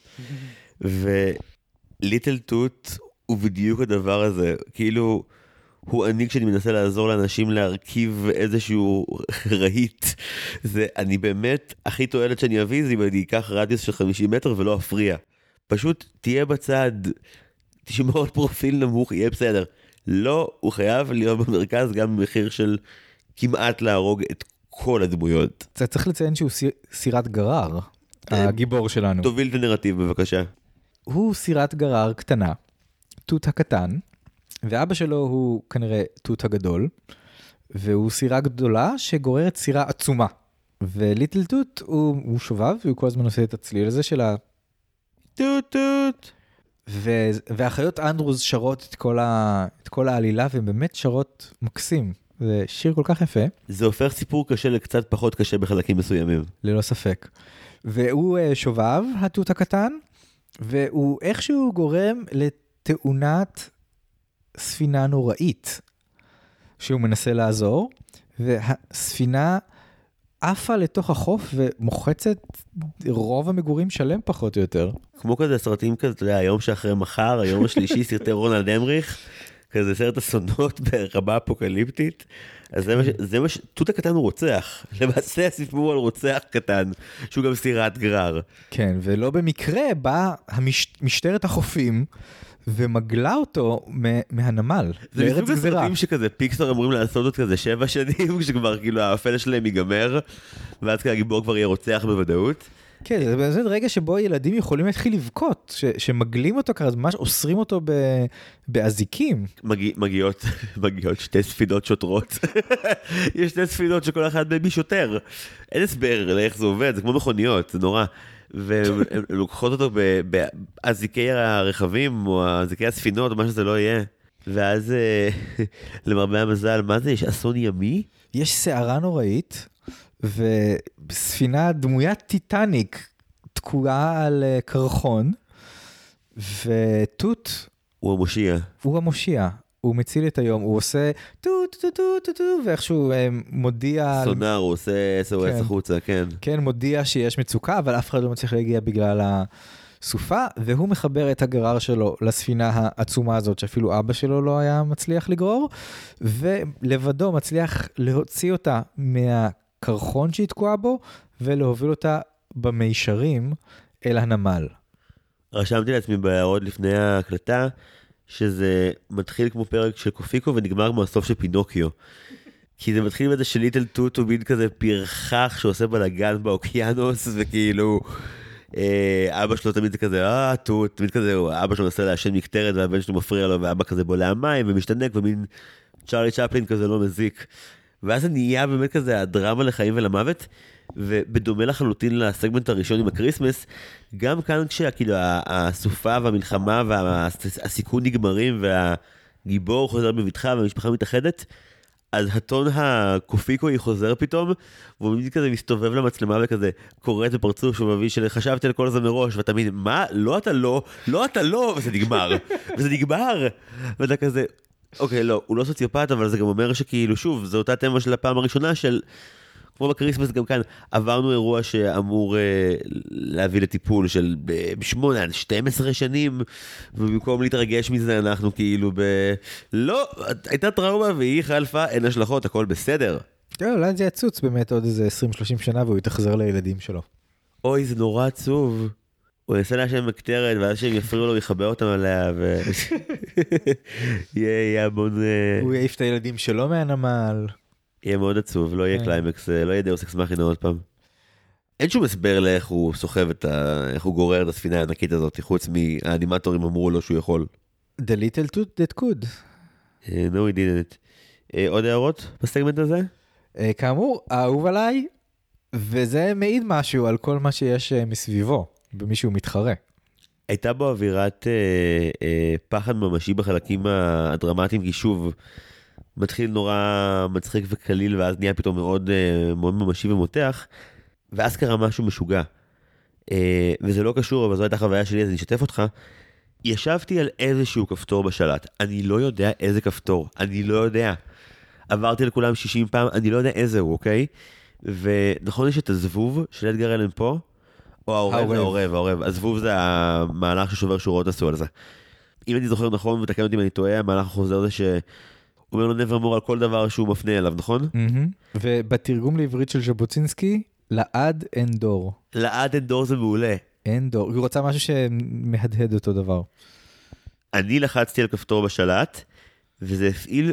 וליטל טוט הוא בדיוק הדבר הזה, כאילו, הוא אני כשאני מנסה לעזור לאנשים להרכיב איזשהו רהיט. זה, אני באמת, הכי תועלת שאני אביא זה אם אני אקח רדיוס של 50 מטר ולא אפריע. פשוט תהיה בצד, תשמור על פרופיל נמוך, יהיה בסדר. לא, הוא חייב להיות במרכז גם במחיר של כמעט להרוג את כל הדמויות. צריך לציין שהוא סיר- סירת גרר, הגיבור שלנו. תוביל את הנרטיב בבקשה. הוא סירת גרר קטנה, תות הקטן, ואבא שלו הוא כנראה תות הגדול, והוא סירה גדולה שגוררת סירה עצומה. וליטל תות הוא, הוא שובב והוא כל הזמן עושה את הצליל הזה של ה... טוט טוט. ו... ואחיות אנדרוז שרות את כל, ה... את כל העלילה והן באמת שרות מקסים. זה שיר כל כך יפה, זה הופך סיפור קשה לקצת פחות קשה בחלקים מסוימים. ללא ספק. והוא אה, שובב, התות הקטן, והוא איכשהו גורם לתאונת ספינה נוראית, שהוא מנסה לעזור, והספינה עפה לתוך החוף ומוחצת רוב המגורים שלם פחות או יותר. כמו כזה סרטים כזה, אתה יודע, היום שאחרי מחר, היום השלישי, סרטי רונלד אמריך, כזה סרט אסונות ברמה אפוקליפטית. אז זה מה ש... זה מה ש... תות הקטן הוא רוצח. למעשה הסיפור על רוצח קטן, שהוא גם סירת גרר. כן, ולא במקרה באה המש... משטרת החופים ומגלה אותו מהנמל, זה לארץ גזירה. הסרטים שכזה פיקסר אמורים לעשות עוד כזה שבע שנים, כשכבר כאילו האפל שלהם ייגמר, ואז כזה הגיבור כבר יהיה רוצח בוודאות. כן, זה רגע שבו ילדים יכולים להתחיל לבכות, ש- שמגלים אותו ככה, ממש אוסרים אותו ב- באזיקים. מגיע, מגיעות, מגיעות שתי ספינות שוטרות. יש שתי ספינות שכל אחת מהן היא שוטר. אין הסבר לאיך זה עובד, זה כמו מכוניות, זה נורא. והן הן לוקחות אותו באזיקי הרכבים, או אזיקי הספינות, או מה שזה לא יהיה. ואז, אה, למרבה המזל, מה זה, יש אסון ימי? יש סערה נוראית, וספינה דמוית טיטניק תקועה על אה, קרחון, וטוט הוא המושיע. הוא המושיע. הוא מציל את היום, הוא עושה טו טו טו טו טו ואיכשהו אה, מודיע, סונאר, הוא עושה כן. SOS החוצה, כן. כן, מודיע שיש מצוקה, אבל אף אחד לא מצליח להגיע בגלל הסופה, והוא מחבר את הגרר שלו לספינה העצומה הזאת, שאפילו אבא שלו לא היה מצליח לגרור, ולבדו מצליח להוציא אותה מהקרחון שהיא תקועה בו, ולהוביל אותה במישרים אל הנמל. רשמתי לעצמי בהערות לפני ההקלטה, שזה מתחיל כמו פרק של קופיקו ונגמר כמו הסוף של פינוקיו. כי זה מתחיל בזה שליטל טוט הוא מין כזה פרחח שעושה בלאגן באוקיינוס, וכאילו... אה, אבא שלו תמיד כזה, אה, טוט, תמיד כזה, אבא שלו מנסה לעשן מקטרת והבן שלו מפריע לו, ואבא כזה בולע מים ומשתנק, ומין צ'ארלי צ'פלין כזה לא מזיק. ואז זה נהיה באמת כזה הדרמה לחיים ולמוות, ובדומה לחלוטין לסגמנט הראשון עם ה Christmas, גם כאן כשכאילו הסופה והמלחמה והסיכון נגמרים והגיבור חוזר בבטחה והמשפחה מתאחדת, אז הטון הקופיקוי חוזר פתאום, והוא מין כזה מסתובב למצלמה וכזה קורט בפרצוף שהוא מביא של חשבתי על כל זה מראש, ואתה מבין, מה? לא אתה לא, לא אתה לא, וזה נגמר, וזה נגמר, ואתה כזה, אוקיי, לא, הוא לא סוציופת, אבל זה גם אומר שכאילו, שוב, זו אותה תמה של הפעם הראשונה של, כמו בקריסמס גם כאן, עברנו אירוע שאמור אה, להביא לטיפול של ב-8 עד 12 שנים, ובמקום להתרגש מזה אנחנו כאילו ב... לא, הייתה טראומה והיא חלפה, אין השלכות, הכל בסדר. כן, אולי זה יצוץ באמת עוד איזה 20-30 שנה והוא יתאכזר לילדים שלו. אוי, זה נורא עצוב. הוא ינסה לעשן מקטרת, ואז שהם יפריעו לו, הוא יכבה אותם עליה, ו... יהיה, המון... אה, הוא יעיף את הילדים שלו מהנמל. יהיה מאוד עצוב, לא יהיה כן. קליימקס, אה, לא יהיה דאוס אקס מכינה עוד פעם. אין שום הסבר לאיך הוא סוחב את ה... איך הוא גורר את הספינה הענקית הזאת, חוץ מהאנימטורים אמרו לו שהוא יכול. The little tooth that could. אה, no, he didn't. אה, עוד הערות בסגמנט הזה? אה, כאמור, אהוב עליי, וזה מעיד משהו על כל מה שיש אה, מסביבו, במי שהוא מתחרה. הייתה בו אווירת אה, אה, פחד ממשי בחלקים הדרמטיים, כי שוב, מתחיל נורא מצחיק וקליל, ואז נהיה פתאום מאוד, אה, מאוד ממשי ומותח, ואז קרה משהו משוגע. אה, וזה לא קשור, אבל זו הייתה חוויה שלי, אז אני אשתף אותך. ישבתי על איזשהו כפתור בשלט, אני לא יודע איזה כפתור, אני לא יודע. עברתי לכולם 60 פעם, אני לא יודע איזה הוא, אוקיי? ונכון יש את הזבוב של אדגר אלן פה, או העורב, העורב, העורב. הזבוב זה המהלך ששובר שורות עשו על זה. אם אני זוכר נכון, ותקן אותי אם אני טועה, המהלך החוזר זה שהוא אומר לו נברמור על כל דבר שהוא מפנה אליו, נכון? ובתרגום לעברית של ז'בוטינסקי, לעד אין דור. לעד אין דור זה מעולה. אין דור, הוא רוצה משהו שמהדהד אותו דבר. אני לחצתי על כפתור בשלט, וזה הפעיל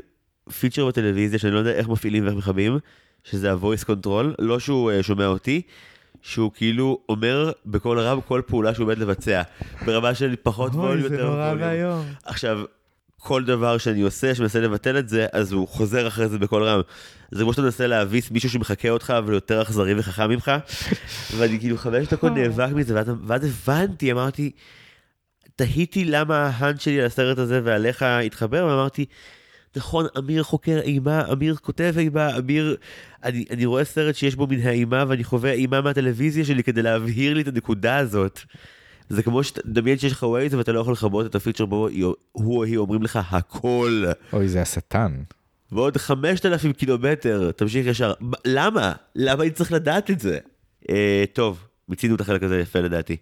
פיצ'ר בטלוויזיה שאני לא יודע איך מפעילים ואיך מכבים, שזה ה-voice control, לא שהוא uh, שומע אותי, שהוא כאילו אומר בקול רם כל פעולה שהוא עומד לבצע, ברמה של פחות ווליום יותר ווליום. אוי, זה נורא ואיום. עכשיו, כל דבר שאני עושה, שמנסה לבטל את זה, אז הוא חוזר אחרי זה בקול רם. זה כמו שאתה מנסה להביס מישהו שמחקה אותך, אבל יותר אכזרי וחכם ממך, ואני כאילו חמש דקות נאבק מזה, ואז, ואז הבנתי, אמרתי, תהיתי למה ההאנד שלי על הסרט הזה ועליך התחבר, ואמרתי, נכון, אמיר חוקר אימה, אמיר כותב אימה, אמיר... אני, אני רואה סרט שיש בו מן האימה ואני חווה אימה מהטלוויזיה שלי כדי להבהיר לי את הנקודה הזאת. זה כמו שתדמיין שיש לך Waze ואתה לא יכול לכבות את ה feature בו הוא או היא אומרים לך הכל. אוי זה השטן. ועוד 5,000 קילומטר, תמשיך ישר. למה? למה אני צריך לדעת את זה? אה, טוב, מיצינו את החלק הזה יפה לדעתי.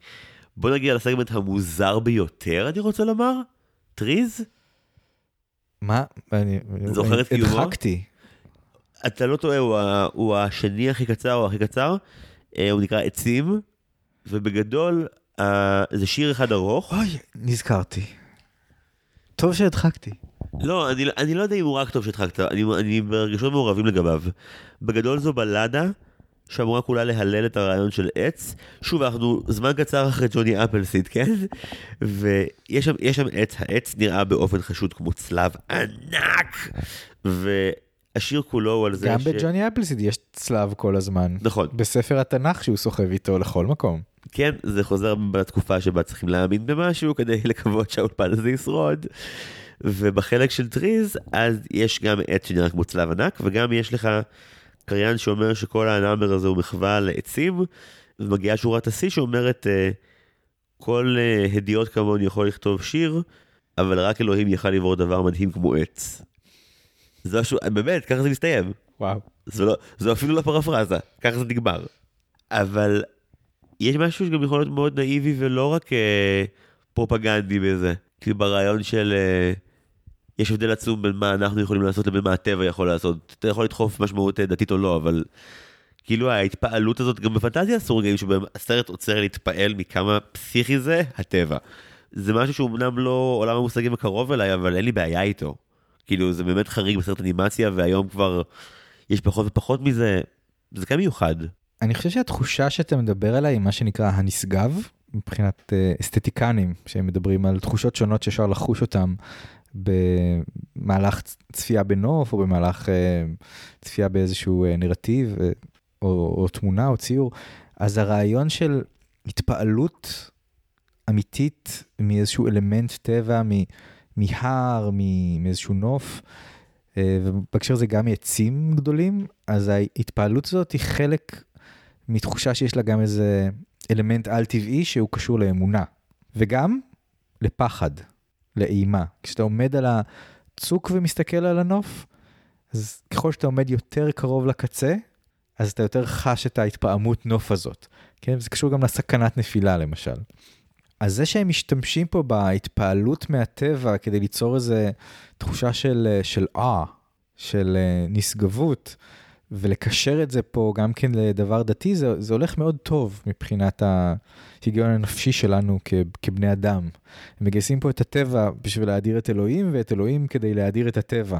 בוא נגיע לסגמנט המוזר ביותר אני רוצה לומר. טריז? מה? אני זוכר את קיומו? הדחקתי. אתה לא טועה, הוא, הוא השני הכי קצר או הכי קצר, אה, הוא נקרא עצים, ובגדול אה, זה שיר אחד ארוך. אוי, נזכרתי. טוב שהדחקתי. לא, אני, אני לא יודע אם הוא רק טוב שהדחקת, אני, אני ברגשות מעורבים לגביו. בגדול זו בלדה שאמורה כולה להלל את הרעיון של עץ. שוב, אנחנו זמן קצר אחרי ג'וני אפלסיד, כן? ויש שם, שם עץ, העץ נראה באופן חשוד כמו צלב ענק. והשיר כולו הוא על זה גם ש... גם בג'וני אפלסיד יש צלב כל הזמן. נכון. בספר התנ"ך שהוא סוחב איתו לכל מקום. כן, זה חוזר בתקופה שבה צריכים להאמין במשהו כדי לקוות שהאולפן הזה ישרוד. ובחלק של טריז, אז יש גם עץ שנראה כמו צלב ענק, וגם יש לך קריין שאומר שכל ה number הזה הוא מחווה לעצים, ומגיעה שורת השיא שאומרת, כל הדיוט כמוני יכול לכתוב שיר, אבל רק אלוהים יכל לברוא דבר מדהים כמו עץ. זה משהו, באמת, ככה זה מסתיים. וואו. זה, לא, זה אפילו לא פרפרזה, ככה זה נגמר. אבל יש משהו שגם יכול להיות מאוד נאיבי ולא רק אה, פרופגנדי בזה. כאילו ברעיון של... אה, יש הבדל עצום בין מה אנחנו יכולים לעשות לבין מה הטבע יכול לעשות. אתה יכול לדחוף משמעות דתית או לא, אבל כאילו ההתפעלות הזאת, גם בפנטזיה אסור רגעים שבהם הסרט עוצר להתפעל מכמה פסיכי זה הטבע. זה משהו שהוא אמנם לא עולם המושגים הקרוב אליי, אבל אין לי בעיה איתו. כאילו זה באמת חריג בסרט אנימציה, והיום כבר יש פחות ופחות מזה, זה כן מיוחד. אני חושב שהתחושה שאתה מדבר עליה היא מה שנקרא הנשגב, מבחינת uh, אסתטיקנים, שהם מדברים על תחושות שונות שאפשר לחוש אותם במהלך צפייה בנוף או במהלך uh, צפייה באיזשהו uh, נרטיב uh, או, או תמונה או ציור. אז הרעיון של התפעלות אמיתית מאיזשהו אלמנט טבע, מהר, מאיזשהו נוף, ובהקשר הזה גם מעצים גדולים, אז ההתפעלות הזאת היא חלק מתחושה שיש לה גם איזה אלמנט על-טבעי שהוא קשור לאמונה, וגם לפחד, לאימה. כשאתה עומד על הצוק ומסתכל על הנוף, אז ככל שאתה עומד יותר קרוב לקצה, אז אתה יותר חש את ההתפעמות נוף הזאת. כן? זה קשור גם לסכנת נפילה למשל. אז זה שהם משתמשים פה בהתפעלות מהטבע כדי ליצור איזה תחושה של, של אה, של נשגבות, ולקשר את זה פה גם כן לדבר דתי, זה, זה הולך מאוד טוב מבחינת ההיגיון הנפשי שלנו כ, כבני אדם. הם מגייסים פה את הטבע בשביל להאדיר את אלוהים, ואת אלוהים כדי להאדיר את הטבע.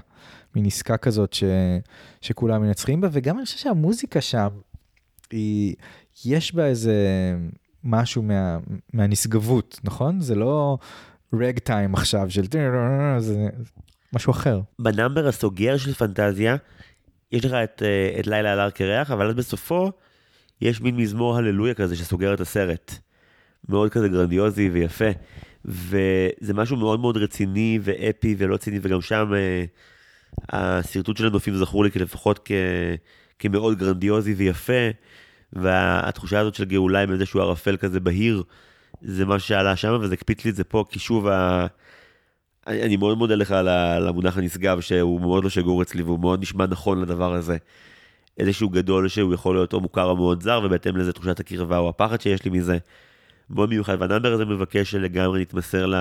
מין עסקה כזאת ש, שכולם מנצחים בה, וגם אני חושב שהמוזיקה שם, היא, יש בה איזה משהו מה, מהנשגבות, נכון? זה לא ragtime עכשיו של... זה משהו אחר. ב number הסוגר של פנטזיה, יש לך את, אה, את לילה על הר קרח, אבל אז בסופו יש מין מזמור הללויה כזה שסוגר את הסרט. מאוד כזה גרנדיוזי ויפה. וזה משהו מאוד מאוד רציני ואפי ולא ציני, וגם שם אה, השרטוט של הנופים זכור לי לפחות כ, כמאוד גרנדיוזי ויפה, והתחושה הזאת של גאולה עם איזשהו ערפל כזה בהיר, זה מה שעלה שם, וזה הקפיץ לי את זה פה, כי שוב, ה... אני, אני מאוד מודה לך על המונח הנשגב, שהוא מאוד לא שגור אצלי, והוא מאוד נשמע נכון לדבר הזה. איזשהו גדול שהוא יכול להיות או מוכר או מאוד זר, ובהתאם לזה תחושת הקרבה או הפחד שיש לי מזה. מאוד מיוחד, וה number הזה מבקש לגמרי להתמסר ל...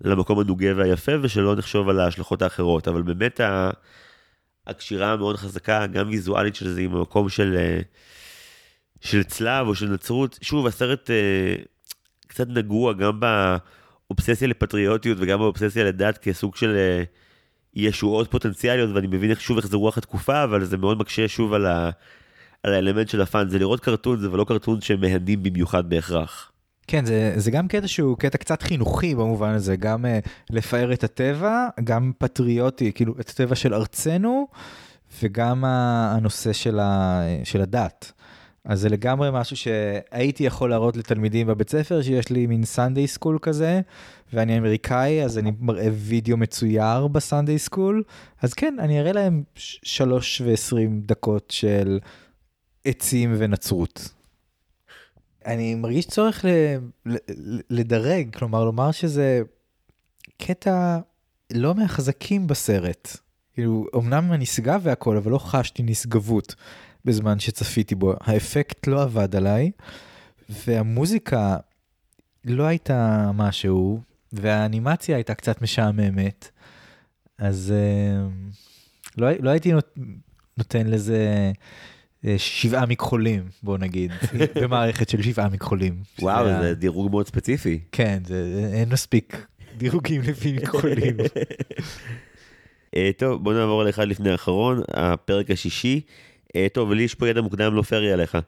למקום הנוגה והיפה, ושלא נחשוב על ההשלכות האחרות, אבל באמת ה... הקשירה המאוד חזקה, גם ויזואלית של זה, עם המקום של, אה, של צלב או של נצרות. שוב, הסרט אה, קצת נגוע גם באובססיה לפטריוטיות וגם באובססיה לדת כסוג של אה, ישועות פוטנציאליות, ואני מבין איך שוב איך זה רוח התקופה, אבל זה מאוד מקשה שוב על, ה, על האלמנט של הפאן. זה לראות קרטון, זה ולא קרטון שמהנים במיוחד בהכרח. כן, זה, זה גם קטע שהוא קטע קצת חינוכי במובן הזה, גם uh, לפאר את הטבע, גם פטריוטי, כאילו את הטבע של ארצנו, וגם הנושא של, ה, של הדת. אז זה לגמרי משהו שהייתי יכול להראות לתלמידים בבית ספר, שיש לי מין Sunday school כזה, ואני אמריקאי, אז אני מראה וידאו מצויר ב Sunday school, אז כן, אני אראה להם שלוש ועשרים דקות של עצים ונצרות. אני מרגיש צורך ל, ל, לדרג, כלומר לומר שזה קטע לא מהחזקים בסרט. כאילו, אמנם נשגב והכל, אבל לא חשתי נשגבות בזמן שצפיתי בו. האפקט לא עבד עליי, והמוזיקה לא הייתה משהו, והאנימציה הייתה קצת משעממת. אז uh, לא, לא הייתי נות, נותן לזה אה, שבעה מכחולים, בוא נגיד, במערכת של שבעה מכחולים. וואו, זה דירוג מאוד ספציפי. כן, זה, אין מספיק דירוגים לפי מכחולים. אה, טוב, בוא נעבור לאחד לפני האחרון, הפרק השישי. אה, טוב, לי יש פה ידע מוקדם לא פרי עליך.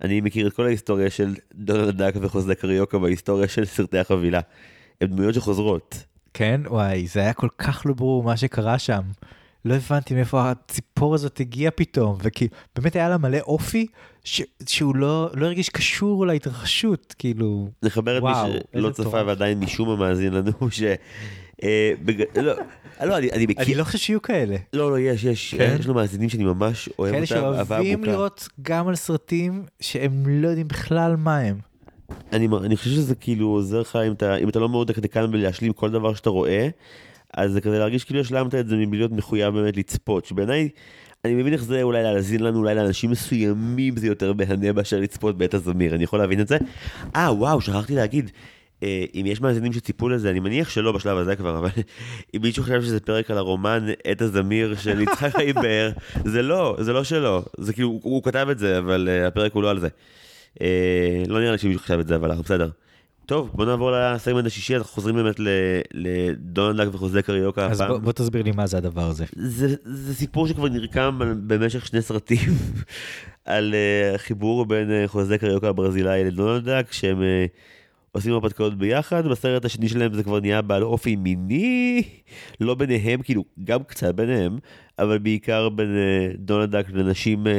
אני מכיר את כל ההיסטוריה של דונלד דאק וחוזה קריוקה בהיסטוריה של סרטי החבילה. הן דמויות שחוזרות. כן, וואי, זה היה כל כך לא ברור מה שקרה שם. לא הבנתי מאיפה הציפור הזאת הגיעה פתאום, וכי באמת היה לה מלא אופי ש... שהוא לא, לא הרגיש קשור להתרחשות, כאילו, נחבר את מי שלא צפה ועדיין משום מה מאזין לנו, ש... אה. לא, לא, אני, מכיר... אני לא חושב שיהיו כאלה. לא, לא, יש, יש, כן? יש לנו מאזינים שאני ממש אוהב אותם. כאלה שאוהבים לראות גם על סרטים שהם לא יודעים בכלל מה הם. אני, אני חושב שזה כאילו עוזר לך אם אתה, אם אתה לא מאוד דקדקן בלהשלים כל דבר שאתה רואה. אז זה כזה להרגיש כאילו השלמת את זה מבלי להיות מחויב באמת לצפות, שבעיניי, אני מבין איך זה אולי להאזין לנו, אולי לאנשים מסוימים זה יותר מהנה מאשר לצפות בעת הזמיר, אני יכול להבין את זה. אה, וואו, שכחתי להגיד. אה, אם יש מאזינים שציפו לזה, אני מניח שלא בשלב הזה כבר, אבל אם מישהו חושב שזה פרק על הרומן עת הזמיר של יצחק חיים באר, זה לא, זה לא שלו, זה כאילו, הוא, הוא כתב את זה, אבל uh, הפרק הוא לא על זה. Uh, לא נראה לי שמישהו חשב את זה, אבל אנחנו בסדר. טוב, בוא נעבור לסגמנט השישי, אנחנו חוזרים באמת לדונלד וחוזה קריוקה אז בוא, בוא תסביר לי מה זה הדבר הזה. זה, זה סיפור שכבר נרקם במשך שני סרטים על uh, חיבור בין uh, חוזה קריוקה הברזילאי לדונלדק, שהם uh, עושים הרפתקאות ביחד, בסרט השני שלהם זה כבר נהיה בעל אופי מיני, לא ביניהם, כאילו, גם קצת ביניהם, אבל בעיקר בין uh, דונלדק לנשים uh,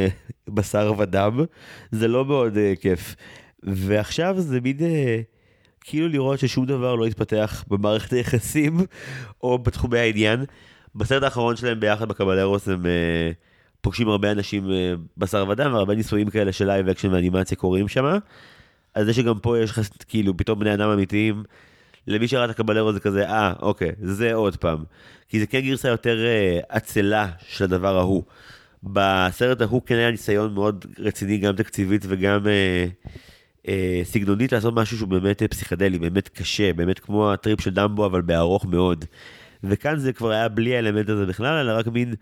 בשר ודם, זה לא מאוד uh, כיף. ועכשיו זה מין... Uh, כאילו לראות ששום דבר לא התפתח במערכת היחסים או בתחומי העניין. בסרט האחרון שלהם ביחד בקבלרוס הם uh, פוגשים הרבה אנשים uh, בשר ודם והרבה ניסויים כאלה של live action ואנימציה קורים שם. אז זה שגם פה יש לך כאילו פתאום בני אדם אמיתיים. למי שראה את הקבלרו זה כזה אה אוקיי זה עוד פעם. כי זה כן גרסה יותר uh, עצלה של הדבר ההוא. בסרט ההוא כן היה ניסיון מאוד רציני גם תקציבית וגם uh, אה, סגנונית לעשות משהו שהוא באמת אה, פסיכדלי, באמת קשה, באמת כמו הטריפ של דמבו, אבל בארוך מאוד. וכאן זה כבר היה בלי האלמנט הזה בכלל, אלא רק מין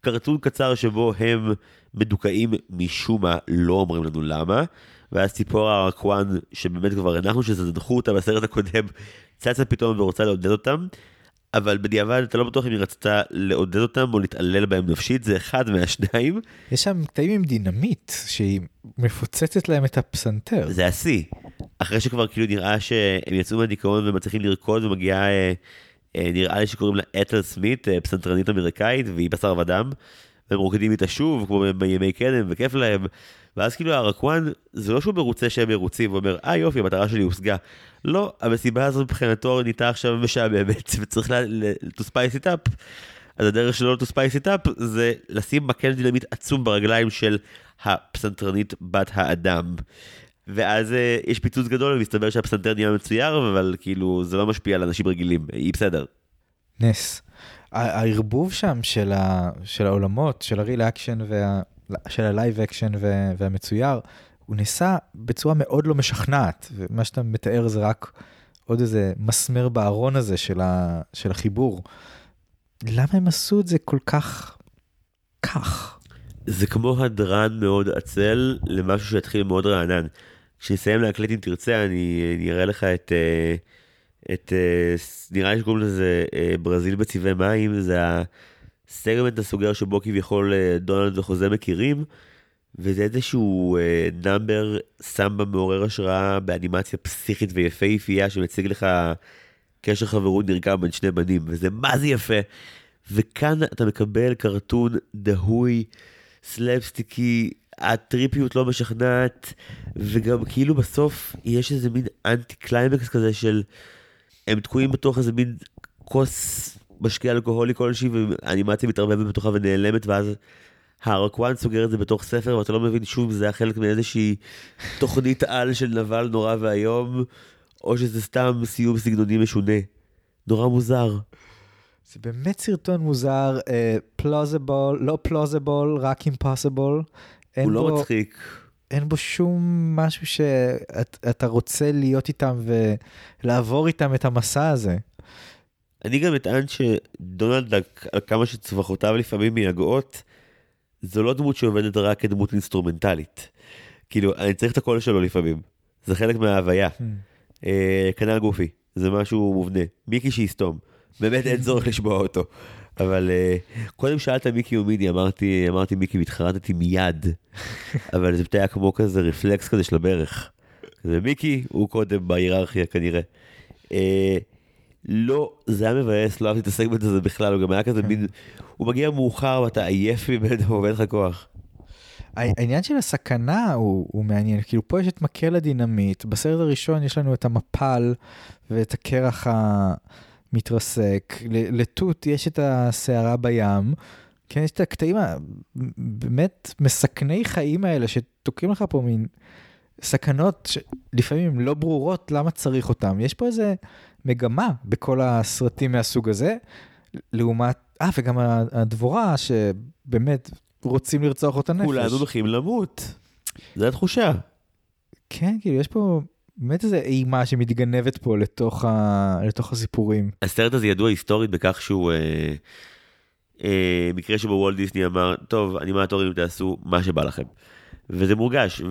קרטון קצר שבו הם מדוכאים משום מה, לא אומרים לנו למה. ואז ציפורה הרקואן, שבאמת כבר הנחנו שזנחו אותה בסרט הקודם, צצה פתאום ורוצה לעודד אותם. אבל בדיעבד אתה לא בטוח אם היא רצתה לעודד אותם או להתעלל בהם נפשית, זה אחד מהשניים. יש שם קטעים עם דינמיט שהיא מפוצצת להם את הפסנתר. זה השיא. אחרי שכבר כאילו נראה שהם יצאו מהדיכאון ומצליחים לרקוד ומגיעה, אה, אה, נראה לי שקוראים לה אתל סמית, אה, פסנתרנית אמריקאית והיא בשר ודם. והם רוקדים איתה שוב, כמו בימי קדם, וכיף להם. ואז כאילו הרקואן, זה לא שהוא מרוצה שהם מרוצים, ואומר, אה יופי, המטרה שלי הושגה. לא, המסיבה הזאת מבחינתו נהייתה עכשיו משעממת, וצריך to spice it up. אז הדרך שלו to spice it up זה לשים מקל דינמיט עצום ברגליים של הפסנתרנית בת האדם. ואז uh, יש פיצוץ גדול ומסתבר שהפסנתר נהיה מצויר, אבל כאילו זה לא משפיע על אנשים רגילים, היא בסדר. נס. הערבוב שם של, ה, של העולמות, של ה real action, וה, של ה live action והמצויר, הוא נעשה בצורה מאוד לא משכנעת, ומה שאתה מתאר זה רק עוד איזה מסמר בארון הזה של, ה, של החיבור. למה הם עשו את זה כל כך כך? זה כמו הדרן מאוד עצל למשהו שיתחיל מאוד רענן. כשנסיים להקליט אם תרצה, אני, אני אראה לך את, אה, את, אה, נראה לי שקוראים לזה אה, ברזיל בצבעי מים, זה הסגמנט הסוגר שבו כביכול דונלד וחוזה מכירים, וזה איזשהו number סמבה מעורר השראה באנימציה פסיכית ויפהפייה שמציג לך קשר חברות נרקם בין שני בנים, וזה מה זה יפה. וכאן אתה מקבל cartoon דהוי, סלאפסטיקי, ה trippyות לא משכנעת, וגם כאילו בסוף יש איזה מין אנטי קליימקס כזה של הם תקועים בתוך איזה מין כוס משקיע אלכוהולי כלשהי, והאנימציה מתערבבת בתוכה ונעלמת, ואז הרקואן סוגר את זה בתוך ספר, ואתה לא מבין שוב אם זה היה חלק מאיזושהי תוכנית על של נבל נורא ואיום, או שזה סתם סיום סגנוני משונה. נורא מוזר. זה באמת סרטון מוזר, פלוזיבול, uh, לא פלוזיבול, רק אימפוסיבול. הוא לא מצחיק. אין בו שום משהו שאתה שאת, רוצה להיות איתם ולעבור איתם את המסע הזה. אני גם אטען שדונלד, על כמה שצווחותיו לפעמים מייגעות, זו לא דמות שעובדת רק כדמות אינסטרומנטלית. כאילו, אני צריך את הקול שלו לפעמים. זה חלק מההוויה. Hmm. אה, כנ"ל גופי, זה משהו מובנה. מיקי שיסתום. באמת אין צורך לשמוע אותו. אבל uh, קודם שאלת מיקי או מידי, אמרתי, אמרתי מיקי והתחרטתי מיד. אבל זה היה כמו כזה רפלקס כזה של הברך. זה מיקי, הוא קודם בהיררכיה כנראה. Uh, לא, זה היה מבאס, לא אהבתי הסגמנט הזה בכלל, הוא גם היה כזה מין, הוא מגיע מאוחר ואתה עייף ממנו ואין לך כוח. העניין של הסכנה הוא, הוא מעניין, כאילו פה יש את מקל הדינמיט, בסרט הראשון יש לנו את המפל ואת הקרח ה... מתרסק, לתות יש את הסערה בים, כן, יש את הקטעים הבאמת מסכני חיים האלה שתוקעים לך פה מין סכנות שלפעמים לא ברורות למה צריך אותם. יש פה איזה מגמה בכל הסרטים מהסוג הזה, לעומת, אה, וגם הדבורה שבאמת רוצים לרצוח אותה נפש. כולנו הולכים למות, זו התחושה. כן, כאילו יש פה באמת איזה אימה שמתגנבת פה לתוך, ה... לתוך הסיפורים. הסרט הזה ידוע היסטורית בכך שהוא אה, אה, מקרה שבו וולט דיסני אמר, טוב, אנימטורים תעשו מה שבא לכם. וזה מורגש,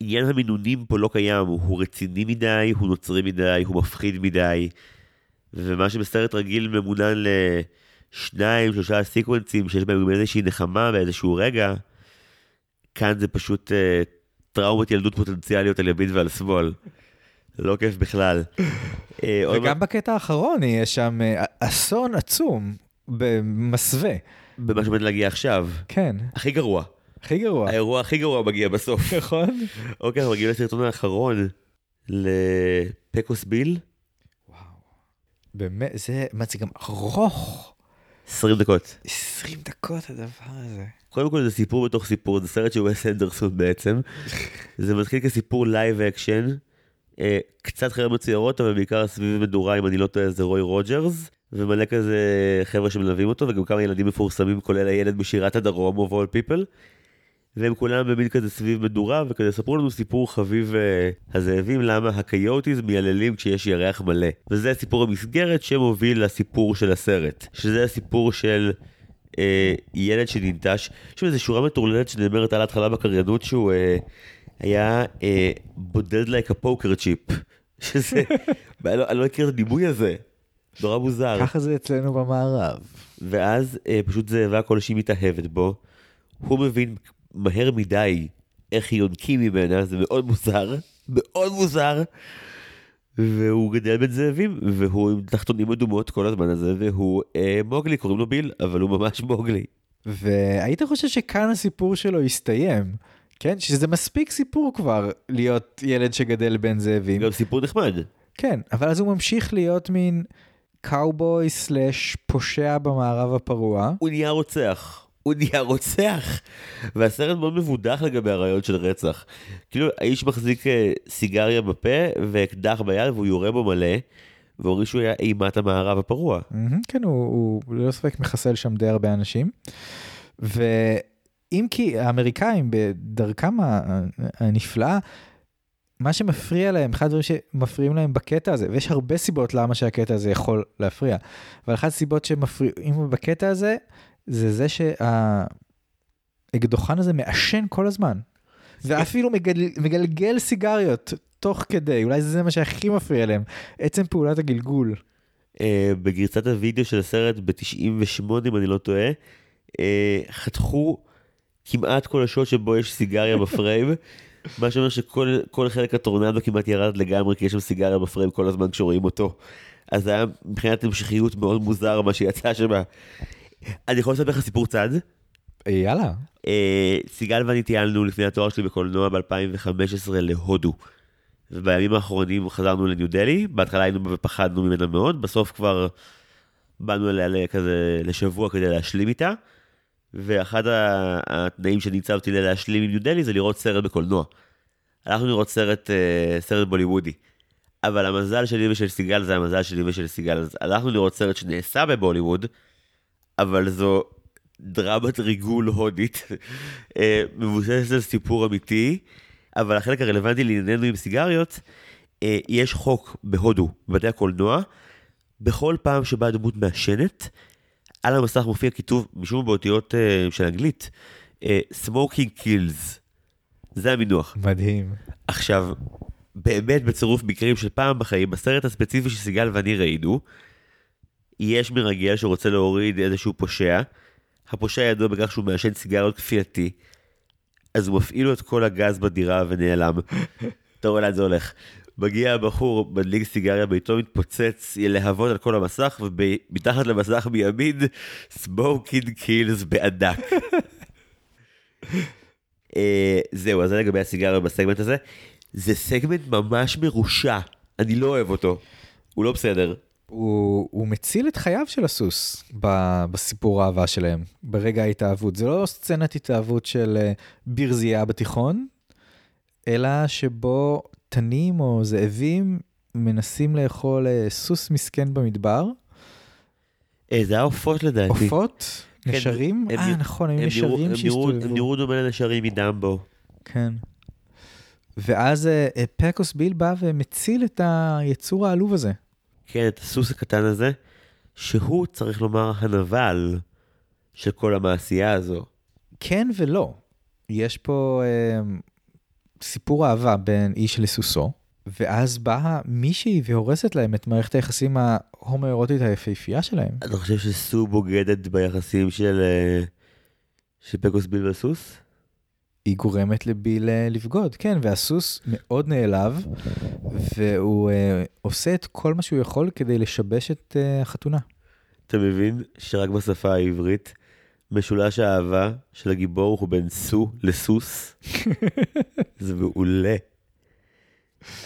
ועניין המינונים פה לא קיים, הוא רציני מדי, הוא נוצרי מדי, הוא מפחיד מדי, ומה שבסרט רגיל ממונן לשניים, שלושה סיקוונסים שיש בהם איזושהי נחמה באיזשהו רגע, כאן זה פשוט אה, טראומות ילדות פוטנציאליות על ימין ועל שמאל. לא כיף בכלל. אה, וגם בקטע האחרון יש שם אה, אסון עצום במסווה. במה שעומד להגיע עכשיו. כן. הכי גרוע. הכי גרוע. האירוע הכי גרוע מגיע בסוף. נכון. אוקיי, אנחנו מגיעים לסרטון האחרון, לפקוס ביל. וואו. באמת, זה, מה זה גם ארוך. 20 דקות. 20 דקות הדבר הזה. קודם כל זה סיפור בתוך סיפור, זה סרט של וס אנדרסון בעצם. זה מתחיל כסיפור live action, אה, קצת חבר'ה מצוירות, אבל בעיקר סביב מדורה, אם אני לא טועה, זה רוי רוג'רס, ומלא כזה חבר'ה שמלווים אותו, וגם כמה ילדים מפורסמים, כולל הילד בשירת הדרום, of all people. והם כולם במין כזה סביב מדורה, וכזה ספרו לנו סיפור חביב uh, הזאבים, למה הקויוטים מייללים כשיש ירח מלא. וזה סיפור המסגרת שמוביל לסיפור של הסרט, שזה הסיפור של אה, ילד שננטש. יש שם איזו שורה מטורללת שנאמרת על ההתחלה בקריינות שהוא אה, היה אה, בודד לייק הפוקר צ'יפ. שזה, אני לא, אני לא מכיר את הדימוי הזה, נורא מוזר. ככה זה אצלנו במערב. ואז אה, פשוט זאבה כלשהי מתאהבת בו, הוא מבין מהר מדי איך יונקים ממנה, זה מאוד מוזר, מאוד מוזר. והוא גדל בין זאבים, והוא עם תחתונים אדומות כל הזמן הזה, והוא אה, מוגלי, קוראים לו ביל, אבל הוא ממש מוגלי. והיית חושב שכאן הסיפור שלו יסתיים, כן? שזה מספיק סיפור כבר להיות ילד שגדל בין זאבים. גם סיפור נחמד. כן, אבל אז הוא ממשיך להיות מין קאובוי סלאש פושע במערב הפרוע. הוא נהיה רוצח. הוא נהיה רוצח. והסרט מאוד מבודח לגבי הרעיון של רצח. כאילו האיש מחזיק אה, סיגריה בפה ואקדח ביד והוא יורה בו מלא. ואומרים שהוא היה אימת המערב הפרוע. כן, הוא, ללא ספק מחסל שם די הרבה אנשים. ואם כי האמריקאים בדרכם הנפלאה, מה שמפריע להם, אחד הדברים שמפריעים להם בקטע הזה, ויש הרבה סיבות למה שהקטע הזה יכול להפריע, אבל אחת הסיבות שמפריעים בקטע הזה, זה זה שהאקדוחן הזה מעשן כל הזמן. ואפילו מגל, מגלגל סיגריות תוך כדי, אולי זה מה שהכי מפריע להם, עצם פעולת הגלגול. אה, בגרסת הוידאו של הסרט ב-98 אם אני לא טועה, אה, חתכו כמעט כל השוט שבו יש סיגריה בפריים, מה שאומר שכל כל חלק הטורנדו כמעט ירד לגמרי כי יש שם סיגריה בפריים כל הזמן כשרואים אותו. אז זה היה מבחינת המשכיות מאוד מוזר מה שיצא שם. אני יכול לספר לך סיפור צד? אה, יאללה. אה, סיגל ואני טיילנו לפני התואר שלי בקולנוע ב-2015 להודו. ובימים האחרונים חזרנו לניו דלי, בהתחלה היינו ופחדנו ממנה מאוד, בסוף כבר באנו אליה כזה לשבוע כדי להשלים איתה. ואחד התנאים שאני הצבתי לה להשלים עם ניו דלי זה לראות סרט בקולנוע. הלכנו לראות סרט, אה, סרט בוליוודי. אבל המזל שלי ושל סיגל זה המזל שלי ושל סיגל. אז הלכנו לראות סרט שנעשה בבוליווד, אבל זו דרמת ריגול הודית, אה, מבוססת על סיפור אמיתי, אבל החלק הרלוונטי לענייננו עם סיגריות, אה, יש חוק בהודו, בבתי הקולנוע, בכל פעם שבה דמות מעשנת, על המסך מופיע כיתוב, משום באותיות אה, של אנגלית, smoking kills. זה המינוח. מדהים. עכשיו, באמת בצירוף מקרים של פעם בחיים, בסרט הספציפי שסיגל ואני ראינו, יש מרגל שרוצה להוריד איזשהו פושע, הפושע ידוע בכך שהוא מעשן סיגריות כפייתי, אז הוא מפעיל לו את כל הגז בדירה ונעלם. אתה רואה לאן זה הולך. מגיע הבחור, מדליק סיגריה בביתו, מתפוצץ להבות על כל המסך, ומתחת למסך מימין, smoking kills בענק. אה, זהו, אז זה לגבי הסיגריה בסגמנט הזה. זה סגמנט ממש מרושע, אני לא אוהב אותו. הוא לא בסדר. הוא, הוא מציל את חייו של הסוס ב, בסיפור האהבה שלהם, ברגע ההתאהבות. זה לא סצנת התאהבות של אה, ברזייה בתיכון, אלא שבו תנים או זאבים מנסים לאכול אה, סוס מסכן במדבר, אה, זה היה עופות לדעתי. עופות, כן, נשרים, אה נראו- נכון, היו נשרים נראו- הם שהסתובבו. נראו דומה לנשרים מדמבו. כן. ואז פקוס ביל בא ומציל את היצור העלוב הזה. כן, את הסוס הקטן הזה, שהוא, צריך לומר, הנבל של כל המעשייה הזו. כן ולא. יש פה אה, סיפור אהבה בין איש לסוסו, ואז באה מישהי והורסת להם את מערכת היחסים ההומואירוטית היפהפייה שלהם. אתה חושב שסו בוגדת ביחסים של, אה, של פקוס ביל והסוס? היא גורמת לביל לבגוד, כן, והסוס מאוד נעלב, והוא אה, עושה את כל מה שהוא יכול כדי לשבש את אה, החתונה. אתה מבין שרק בשפה העברית משולש האהבה של הגיבור הוא בין סו לסוס? זה מעולה.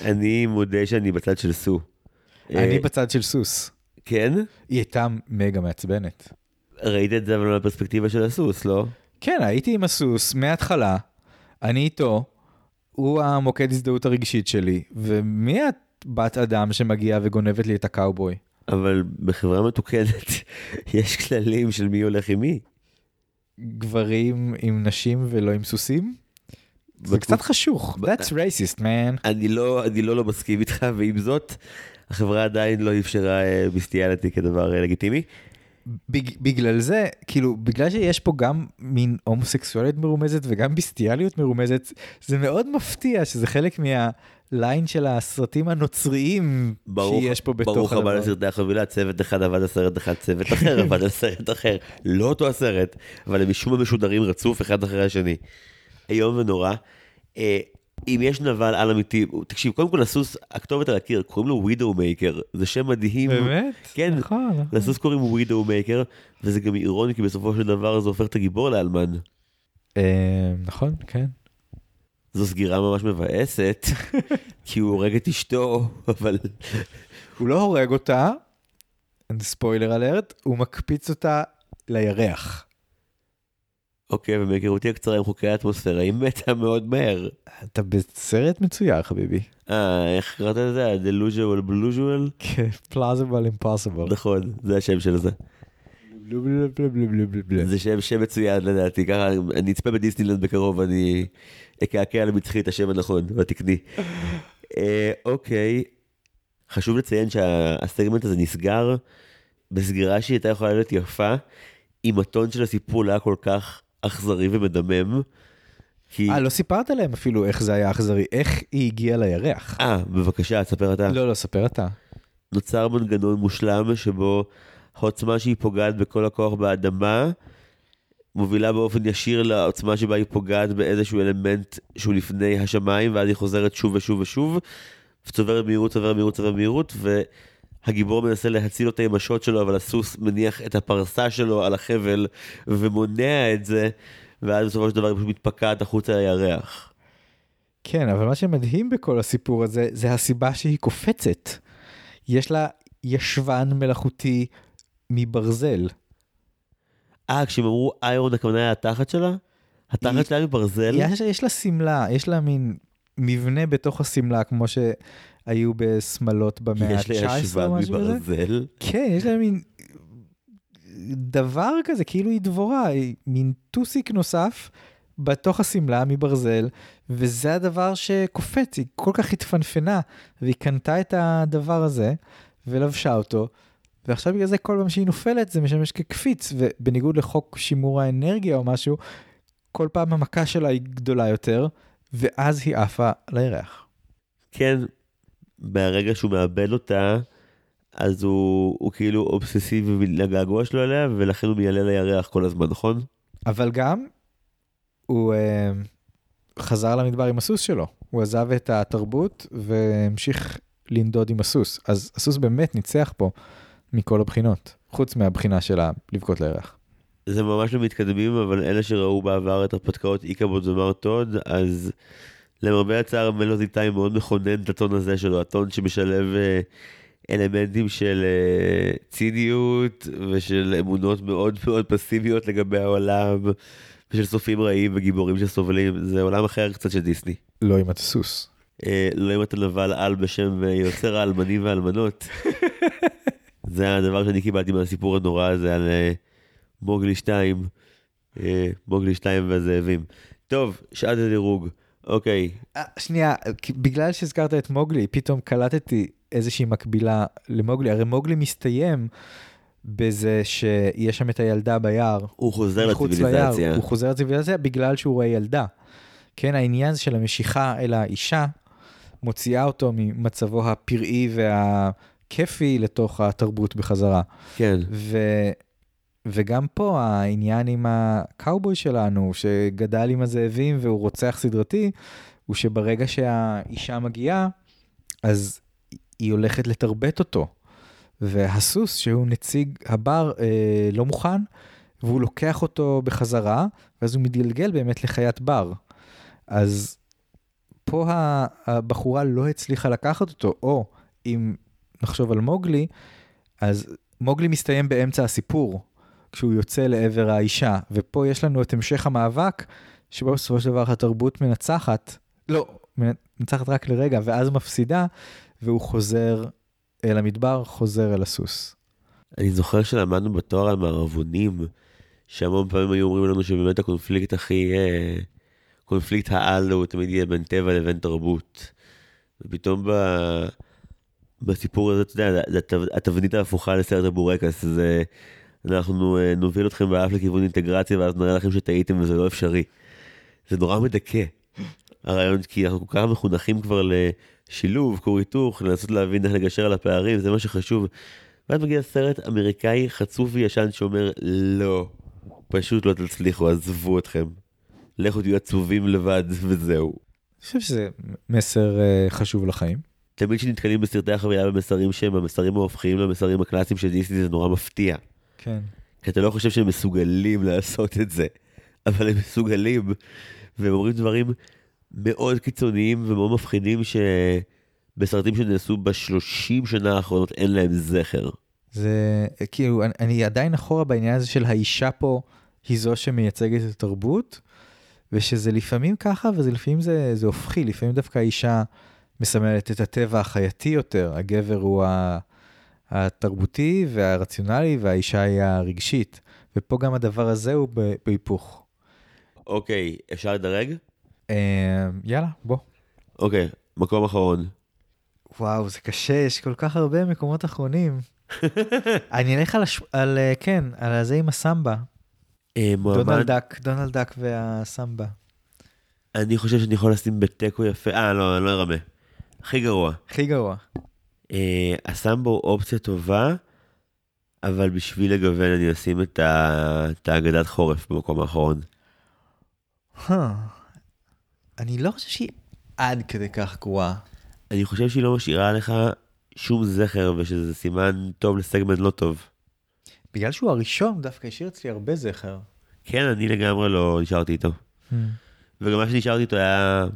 אני מודה שאני בצד של סו. אני אה, בצד של סוס. כן? היא הייתה מגה מעצבנת. ראית את זה אבל מהפרספקטיבה של הסוס, לא? כן, הייתי עם הסוס מההתחלה, אני איתו, הוא המוקד הזדהות הרגשית שלי, ומי את בת אדם שמגיעה וגונבת לי את הקאובוי? אבל בחברה מתוקנת יש כללים של מי הולך עם מי. גברים עם נשים ולא עם סוסים? זה קצת חשוך, that's racist man. אני לא, אני לא לא מסכים איתך, ועם זאת, החברה עדיין לא אפשרה אה, ביסטיאליטי כדבר אה, לגיטימי. בג, בגלל זה, כאילו, בגלל שיש פה גם מין הומוסקסואליות מרומזת וגם ביסטיאליות מרומזת, זה מאוד מפתיע שזה חלק מהליין של הסרטים הנוצריים ברוך, שיש פה בתוך ברוך הבא הדבר. לסרטי החבילה, צוות אחד עבד על סרט אחד, צוות אחר עבד על סרט אחר. לא אותו הסרט, אבל הם משום מה משודרים רצוף אחד אחרי השני. איום ונורא. אם יש נבל על אמיתי, תקשיב, קודם כל הסוס, הכתובת על הקיר, קוראים לו ווידו מייקר, זה שם מדהים. באמת? כן, נכון. נכון. לסוס קוראים ווידו מייקר, וזה גם אירוני, כי בסופו של דבר זה הופך את הגיבור לאלמן. אה, נכון, כן. זו סגירה ממש מבאסת, כי הוא הורג את אשתו, אבל הוא לא הורג אותה, ספוילר אלרט, הוא מקפיץ אותה לירח. אוקיי, ומהיכרותי הקצרה עם חוקי האטמוספירה, היא מתה מאוד מהר. אתה בסרט מצויר, חביבי. אה, איך קראת לזה? ה-delusional blusual? כן, plausible impossible. נכון, זה השם של זה. זה שם שם מצוין לדעתי, ככה אני אצפה בדיסנילנד בקרוב, אני אקעקע למצחי את השם הנכון והתקני. אה, אוקיי, חשוב לציין שהסגמנט הזה נסגר בסגירה שהיא הייתה יכולה להיות יפה, אם הטון של הסיפור לא היה כל כך אכזרי ומדמם. כי... אה, לא סיפרת להם אפילו איך זה היה אכזרי, איך היא הגיעה לירח. אה, בבקשה, תספר אתה. לא, לא, ספר אתה. נוצר מנגנון מושלם שבו העוצמה שהיא פוגעת בכל הכוח באדמה, מובילה באופן ישיר לעוצמה שבה היא פוגעת באיזשהו אלמנט שהוא לפני השמיים, ואז היא חוזרת שוב ושוב ושוב, וצוברת מהירות, צוברת מהירות, צוברת מהירות, והגיבור מנסה להציל אותה עם השוט שלו, אבל הסוס מניח את הפרסה שלו על החבל ומונע את זה, ואז בסופו של דבר היא פשוט מתפקעת החוצה לירח. כן, אבל מה שמדהים בכל הסיפור הזה, זה הסיבה שהיא קופצת. יש לה ישבן מלאכותי מברזל. אה, כשהם אמרו איירון הכוונה היה התחת שלה? היא- התחת שלה מבברזל? יש, יש לה שמלה, יש לה מין מבנה בתוך השמלה, כמו שהיו בשמלות במאה יש לה ה-19 ישבן או משהו כזה. מברזל? כן, יש לה מין דבר כזה, כאילו היא דבורה, היא מין טוסיק נוסף בתוך השמלה מברזל, וזה הדבר שקופץ, היא כל כך התפנפנה, והיא קנתה את הדבר הזה, ולבשה אותו, ועכשיו בגלל זה כל פעם שהיא נופלת זה משמש כקפיץ, ובניגוד לחוק שימור האנרגיה או משהו, כל פעם המכה שלה היא גדולה יותר, ואז היא עפה לירח. כן, מהרגע שהוא מאבד אותה, אז הוא, הוא כאילו אובססיבי לגעגוע שלו אליה, ולכן הוא מיילל לירח כל הזמן, נכון? אבל גם, הוא אה, חזר למדבר עם הסוס שלו. הוא עזב את התרבות והמשיך לנדוד עם הסוס. אז הסוס באמת ניצח פה מכל הבחינות, חוץ מהבחינה שלה לבכות לירח. זה ממש לא מתקדמים, אבל אלה שראו בעבר את הרפתקאות איקבוד ומר טוד, אז למרבה הצער מלודי טיים מאוד מכונן את הטון הזה שלו, הטון שמשלב אה, אלמנטים של אה, ציניות ושל אמונות מאוד מאוד פסימיות לגבי העולם, ושל סופים רעים וגיבורים שסובלים, זה עולם אחר קצת של דיסני. לא עם הסוס. אה, לא אם אתה נבל על בשם אה, יוצר האלמנים והאלמנות. זה הדבר שאני קיבלתי מהסיפור הנורא הזה על אה, מוגלי 2, אה, מוגלי 2 והזאבים. טוב, שעת הדירוג, אוקיי, אה, שנייה, בגלל שהזכרת את מוגלי, פתאום קלטתי איזושהי מקבילה למוגלי. הרי מוגלי מסתיים בזה שיש שם את הילדה ביער. הוא חוזר לציוויליזציה. ליער, הוא חוזר לציוויליזציה בגלל שהוא רואה ילדה. כן, העניין של המשיכה אל האישה מוציאה אותו ממצבו הפראי והכיפי לתוך התרבות בחזרה. כן, ו... וגם פה העניין עם הקאובוי שלנו, שגדל עם הזאבים והוא רוצח סדרתי, הוא שברגע שהאישה מגיעה, אז היא הולכת לתרבט אותו. והסוס, שהוא נציג הבר, אה, לא מוכן, והוא לוקח אותו בחזרה, ואז הוא מתגלגל באמת לחיית בר. אז פה הבחורה לא הצליחה לקחת אותו, או אם נחשוב על מוגלי, אז מוגלי מסתיים באמצע הסיפור, כשהוא יוצא לעבר האישה, ופה יש לנו את המשך המאבק, שבו בסופו של דבר התרבות מנצחת, לא, מנצחת רק לרגע, ואז מפסידה, והוא חוזר אל המדבר, חוזר אל הסוס. אני זוכר שלמדנו בתואר על מערבונים, שהמון פעמים היו אומרים לנו שבאמת הקונפליקט הכי... אה, קונפליקט העל הוא תמיד יהיה בין טבע לבין תרבות. ופתאום ב... בסיפור הזה, אתה יודע, זה התבנית ההפוכה לסרט הבורקס, זה אנחנו אה, נוביל אתכם באף לכיוון אינטגרציה ואז נראה לכם שטעיתם וזה לא אפשרי. זה נורא מדכא. הרעיון, כי אנחנו כל כך מחונכים כבר לשילוב, כור היתוך, לנסות להבין איך לגשר על הפערים, זה מה שחשוב. ואז מגיע סרט אמריקאי חצוף וישן שאומר, לא, פשוט לא תצליחו, עזבו אתכם. לכו תהיו עצובים לבד וזהו. חושב שזה מסר uh, חשוב לחיים. תמיד כשנתקלים בסרטי החבילה במסרים שהם המסרים ההופכיים למסרים הקלאסיים של דיסני זה נורא מפתיע. כן. כי אתה לא חושב שהם מסוגלים לעשות את זה, אבל הם מסוגלים, והם אומרים דברים מאוד קיצוניים ומאוד מפחידים שבסרטים שנעשו בשלושים שנה האחרונות אין להם זכר. זה כאילו אני, אני עדיין אחורה בעניין הזה של האישה פה היא זו שמייצגת את התרבות ושזה לפעמים ככה וזה לפעמים זה, זה הופכי לפעמים דווקא האישה מסמלת את הטבע החייתי יותר הגבר הוא התרבותי והרציונלי והאישה היא הרגשית ופה גם הדבר הזה הוא בהיפוך. אוקיי אפשר לדרג? אה, יאללה בוא. אוקיי מקום אחרון. וואו זה קשה יש כל כך הרבה מקומות אחרונים. אני אלך על, הש... על אה, כן, על זה עם הסמבה. מועמד, דונלד דאק, דונלד דאק והסמבה. אני חושב שאני יכול לשים בתיקו יפה, אה לא, אני לא ארמה. הכי גרוע. הכי גרוע. אה, הסמבו אופציה טובה, אבל בשביל לגוון אני אשים את, ה... את האגדת חורף במקום האחרון. Huh. אני לא חושב שהיא עד כדי כך גרועה. אני חושב שהיא לא משאירה לך שום זכר ושזה סימן טוב לסגמנט לא טוב. בגלל שהוא הראשון דווקא השאיר אצלי הרבה זכר. כן, אני לגמרי לא נשארתי איתו. Hmm. וגם מה שנשארתי איתו היה,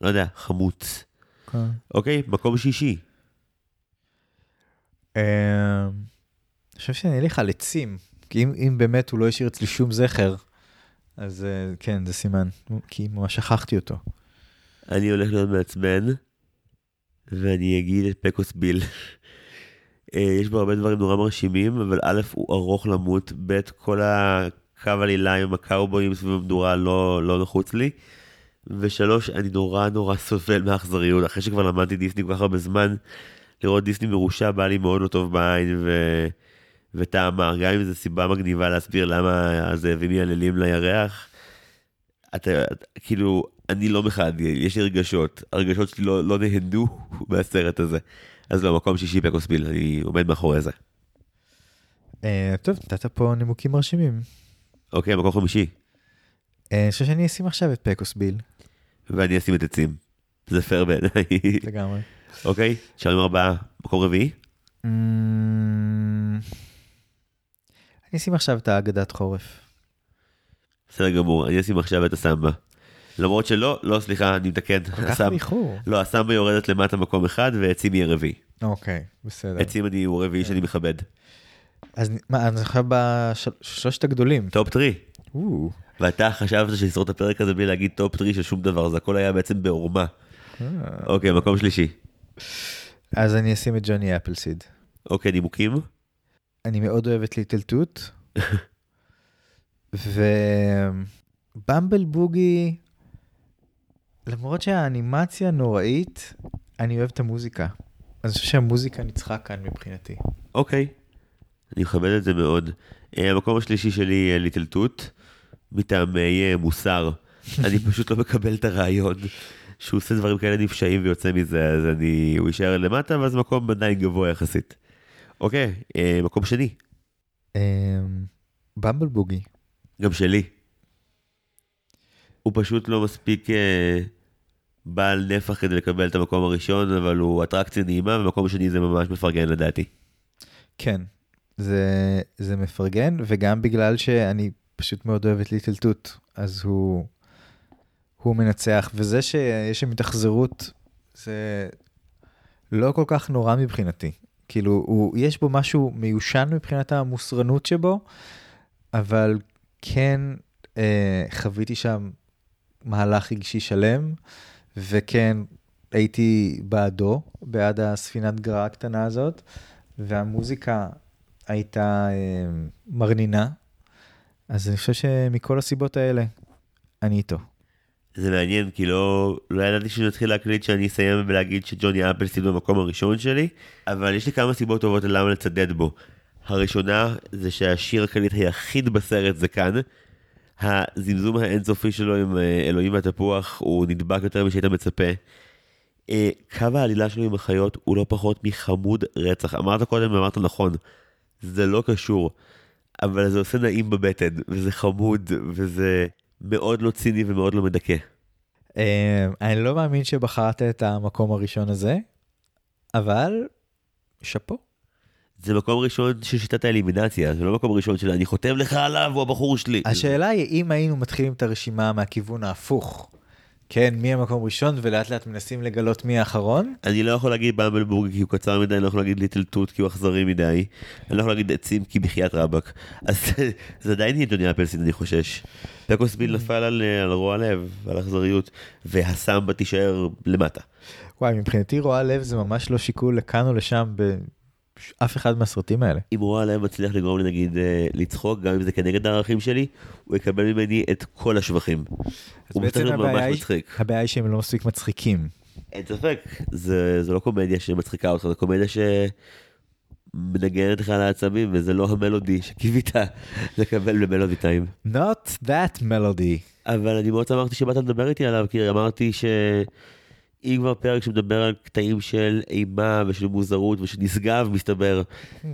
לא יודע, חמוץ. כן. אוקיי, מקום שישי. אמ, אני חושב שאני אלך על עצים, כי אם, אם באמת הוא לא השאיר אצלי שום זכר, אז אה, כן, זה סימן, כי ממש שכחתי אותו. אני הולך להיות מעצבן, ואני אגיד את פקוס ביל. אה, יש בו הרבה דברים נורא מרשימים, אבל א', הוא ארוך למות, ב', כל הקו עלילה עם הקאובויים סביב המדורה לא, לא נחוץ לי, ושלוש, אני נורא נורא סובל מהאכזריות, אחרי שכבר למדתי דיסני כל כך הרבה זמן, לראות דיסני מרושע בא לי מאוד לא טוב בעין, ו... וטעמר, גם אם זו סיבה מגניבה להסביר למה הזאבים מייללים לירח, אתה, כאילו, אני לא מחד, יש לי רגשות, הרגשות שלי לא, לא נהנו מהסרט הזה. אז לא, מקום שישי פקוס ביל, אני עומד מאחורי זה. אה, טוב, נתת פה נימוקים מרשימים. אוקיי, מקום חמישי, אה, אני חושב שאני אשים עכשיו את פקוס ביל, ואני אשים את עצים. זה פייר בעיניי. לגמרי. אוקיי, שרים ארבעה, מקום רביעי? אמ, אני אשים עכשיו את האגדת חורף. בסדר גמור, אני אשים עכשיו את הסמבה. למרות שלא, לא, סליחה, אני מתקן. כל כך באיחור. לא, הסמבה יורדת למטה מקום אחד, ועצים יהיה רביעי. אוקיי, בסדר. עצים אני הוא רביעי שאני מכבד. אז מה, אז עכשיו בשלושת הגדולים. top three. ואתה חשבת שנשרוד את הפרק הזה בלי להגיד top three של שום דבר, זה הכל היה בעצם בעורמה. אה. אוקיי, מקום שלישי. אז אני אשים את ג'וני אפלסיד. אוקיי, נימוקים? אני מאוד אוהב את ליטל טוט. ובמבל בוגי, למרות שהאנימציה נוראית, אני אוהב את המוזיקה. אז אני חושב שהמוזיקה ניצחה כאן מבחינתי. אוקיי. אני מכבד את זה מאוד. אה, המקום השלישי שלי, אה, ליטל טוט, מטעמי אה, מוסר. אני פשוט לא מקבל את הרעיון שהוא עושה דברים כאלה נפשעים ויוצא מזה, אז אני, הוא יישאר למטה, ואז מקום עדיין גבוה יחסית. אוקיי, אה, מקום שני, אמ, במבל בוגי. גם שלי. הוא פשוט לא מספיק אה, בעל נפח כדי לקבל את המקום הראשון, אבל הוא אטרקציה נעימה, ומקום שני זה ממש מפרגן לדעתי. כן, זה, זה מפרגן, וגם בגלל שאני פשוט מאוד אוהב את ליטל טוט, אז הוא, הוא מנצח, וזה שיש שם התאכזרות, זה לא כל כך נורא מבחינתי. כאילו, הוא, יש בו משהו מיושן מבחינת המוסרנות שבו, אבל כן אה, חוויתי שם מהלך רגשי שלם, וכן הייתי בעדו, בעד הספינת גרעה הקטנה הזאת, והמוזיקה הייתה אה, מרנינה, אז אני חושב שמכל הסיבות האלה, אני איתו. זה מעניין, כי לא, לא ידעתי שנתחיל להקליט שאני אסיים ולהגיד שג'וני אפלסטיד במקום הראשון שלי, אבל יש לי כמה סיבות טובות ללמה לצדד בו. הראשונה זה שהשיר הקליט היחיד בסרט זה כאן. הזמזום האינסופי שלו עם אה, אלוהים והתפוח הוא נדבק יותר משהיית מצפה. אה, קו העלילה שלו עם החיות הוא לא פחות מחמוד רצח. אמרת קודם ואמרת נכון, זה לא קשור, אבל זה עושה נעים בבטן, וזה חמוד, וזה מאוד לא ציני ומאוד לא מדכא. אה, אני לא מאמין שבחרת את המקום הראשון הזה, אבל שאפו. זה מקום ראשון של שיטת האלימינציה, זה לא מקום ראשון של אני חותם לך עליו, הוא הבחור שלי. השאלה היא, אם היינו מתחילים את הרשימה מהכיוון ההפוך, כן, מי המקום ראשון, ולאט לאט מנסים לגלות מי האחרון? אני לא יכול להגיד במבלבורג כי הוא קצר מדי, אני לא יכול להגיד ליטל טוט כי הוא אכזרי מדי, אני לא יכול להגיד עצים כי בחייאת רבאק. אז זה עדיין יהיה ג'וני אפלסין, אני חושש. פקוס ביל נפל על, על רוע לב, על אכזריות, והסמבה תישאר למטה. וואי, מבחינתי רוע לב זה ממש לא שיקול לכאן או לשם באף אחד מהסרטים האלה. אם רוע לב מצליח לגרום לי נגיד אה, לצחוק, גם אם זה כנגד הערכים שלי, הוא יקבל ממני את כל השבחים. הוא בעצם הבעיה ממש היא- מצחיק. הבעיה היא שהם לא מספיק מצחיקים. אין ספק, זה, זה לא קומדיה שמצחיקה אותך, זה קומדיה שמנגנת לך על העצבים, וזה לא המלודי שקיווית לקבל במלודי טיים. Not that melody. אבל אני מאוד שמחתי שבאת לדבר איתי עליו, כי אמרתי שאם כבר פרק שמדבר על קטעים של אימה ושל מוזרות ושל נשגב, מסתבר,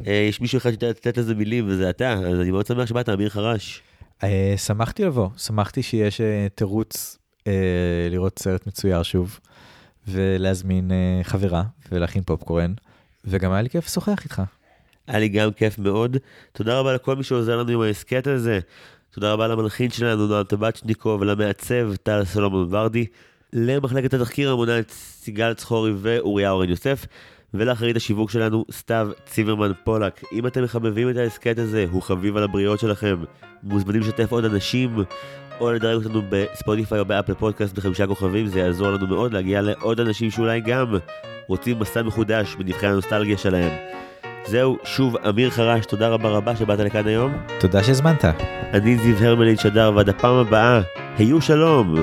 אה, יש מישהו אחד שיודע לתת לזה מילים, וזה אתה, אז אני מאוד שמח שבאת, אמיר חרש. אה, שמחתי לבוא, שמחתי שיש אה, תירוץ לראות סרט מצויר שוב, ולהזמין חברה ולהכין פופקורן, וגם היה לי כיף לשוחח איתך. היה לי גם כיף מאוד. תודה רבה לכל מי שעוזר לנו עם ההסכת הזה. תודה רבה למלחין שלנו, נועם טבצ'ניקו, ולמעצב טל סלומון ורדי, למחלקת התחקיר המונה את סיגל צחורי ואוריה אורן יוסף, ולאחרית השיווק שלנו, סתיו ציברמן פולק. אם אתם מחבבים את ההסכת הזה, הוא חביב על הבריות שלכם, מוזמנים לשתף עוד אנשים, או לדרג אותנו בספוטיפיי או באפל פודקאסט בחמישה כוכבים, זה יעזור לנו מאוד להגיע לעוד אנשים שאולי גם רוצים מסע מחודש בנבחי הנוסטלגיה שלהם. זהו, שוב, אמיר חרש, תודה רבה רבה שבאת לכאן היום. תודה שהזמנת. אני זיו הרמלין שדר, ועד הפעם הבאה, היו שלום!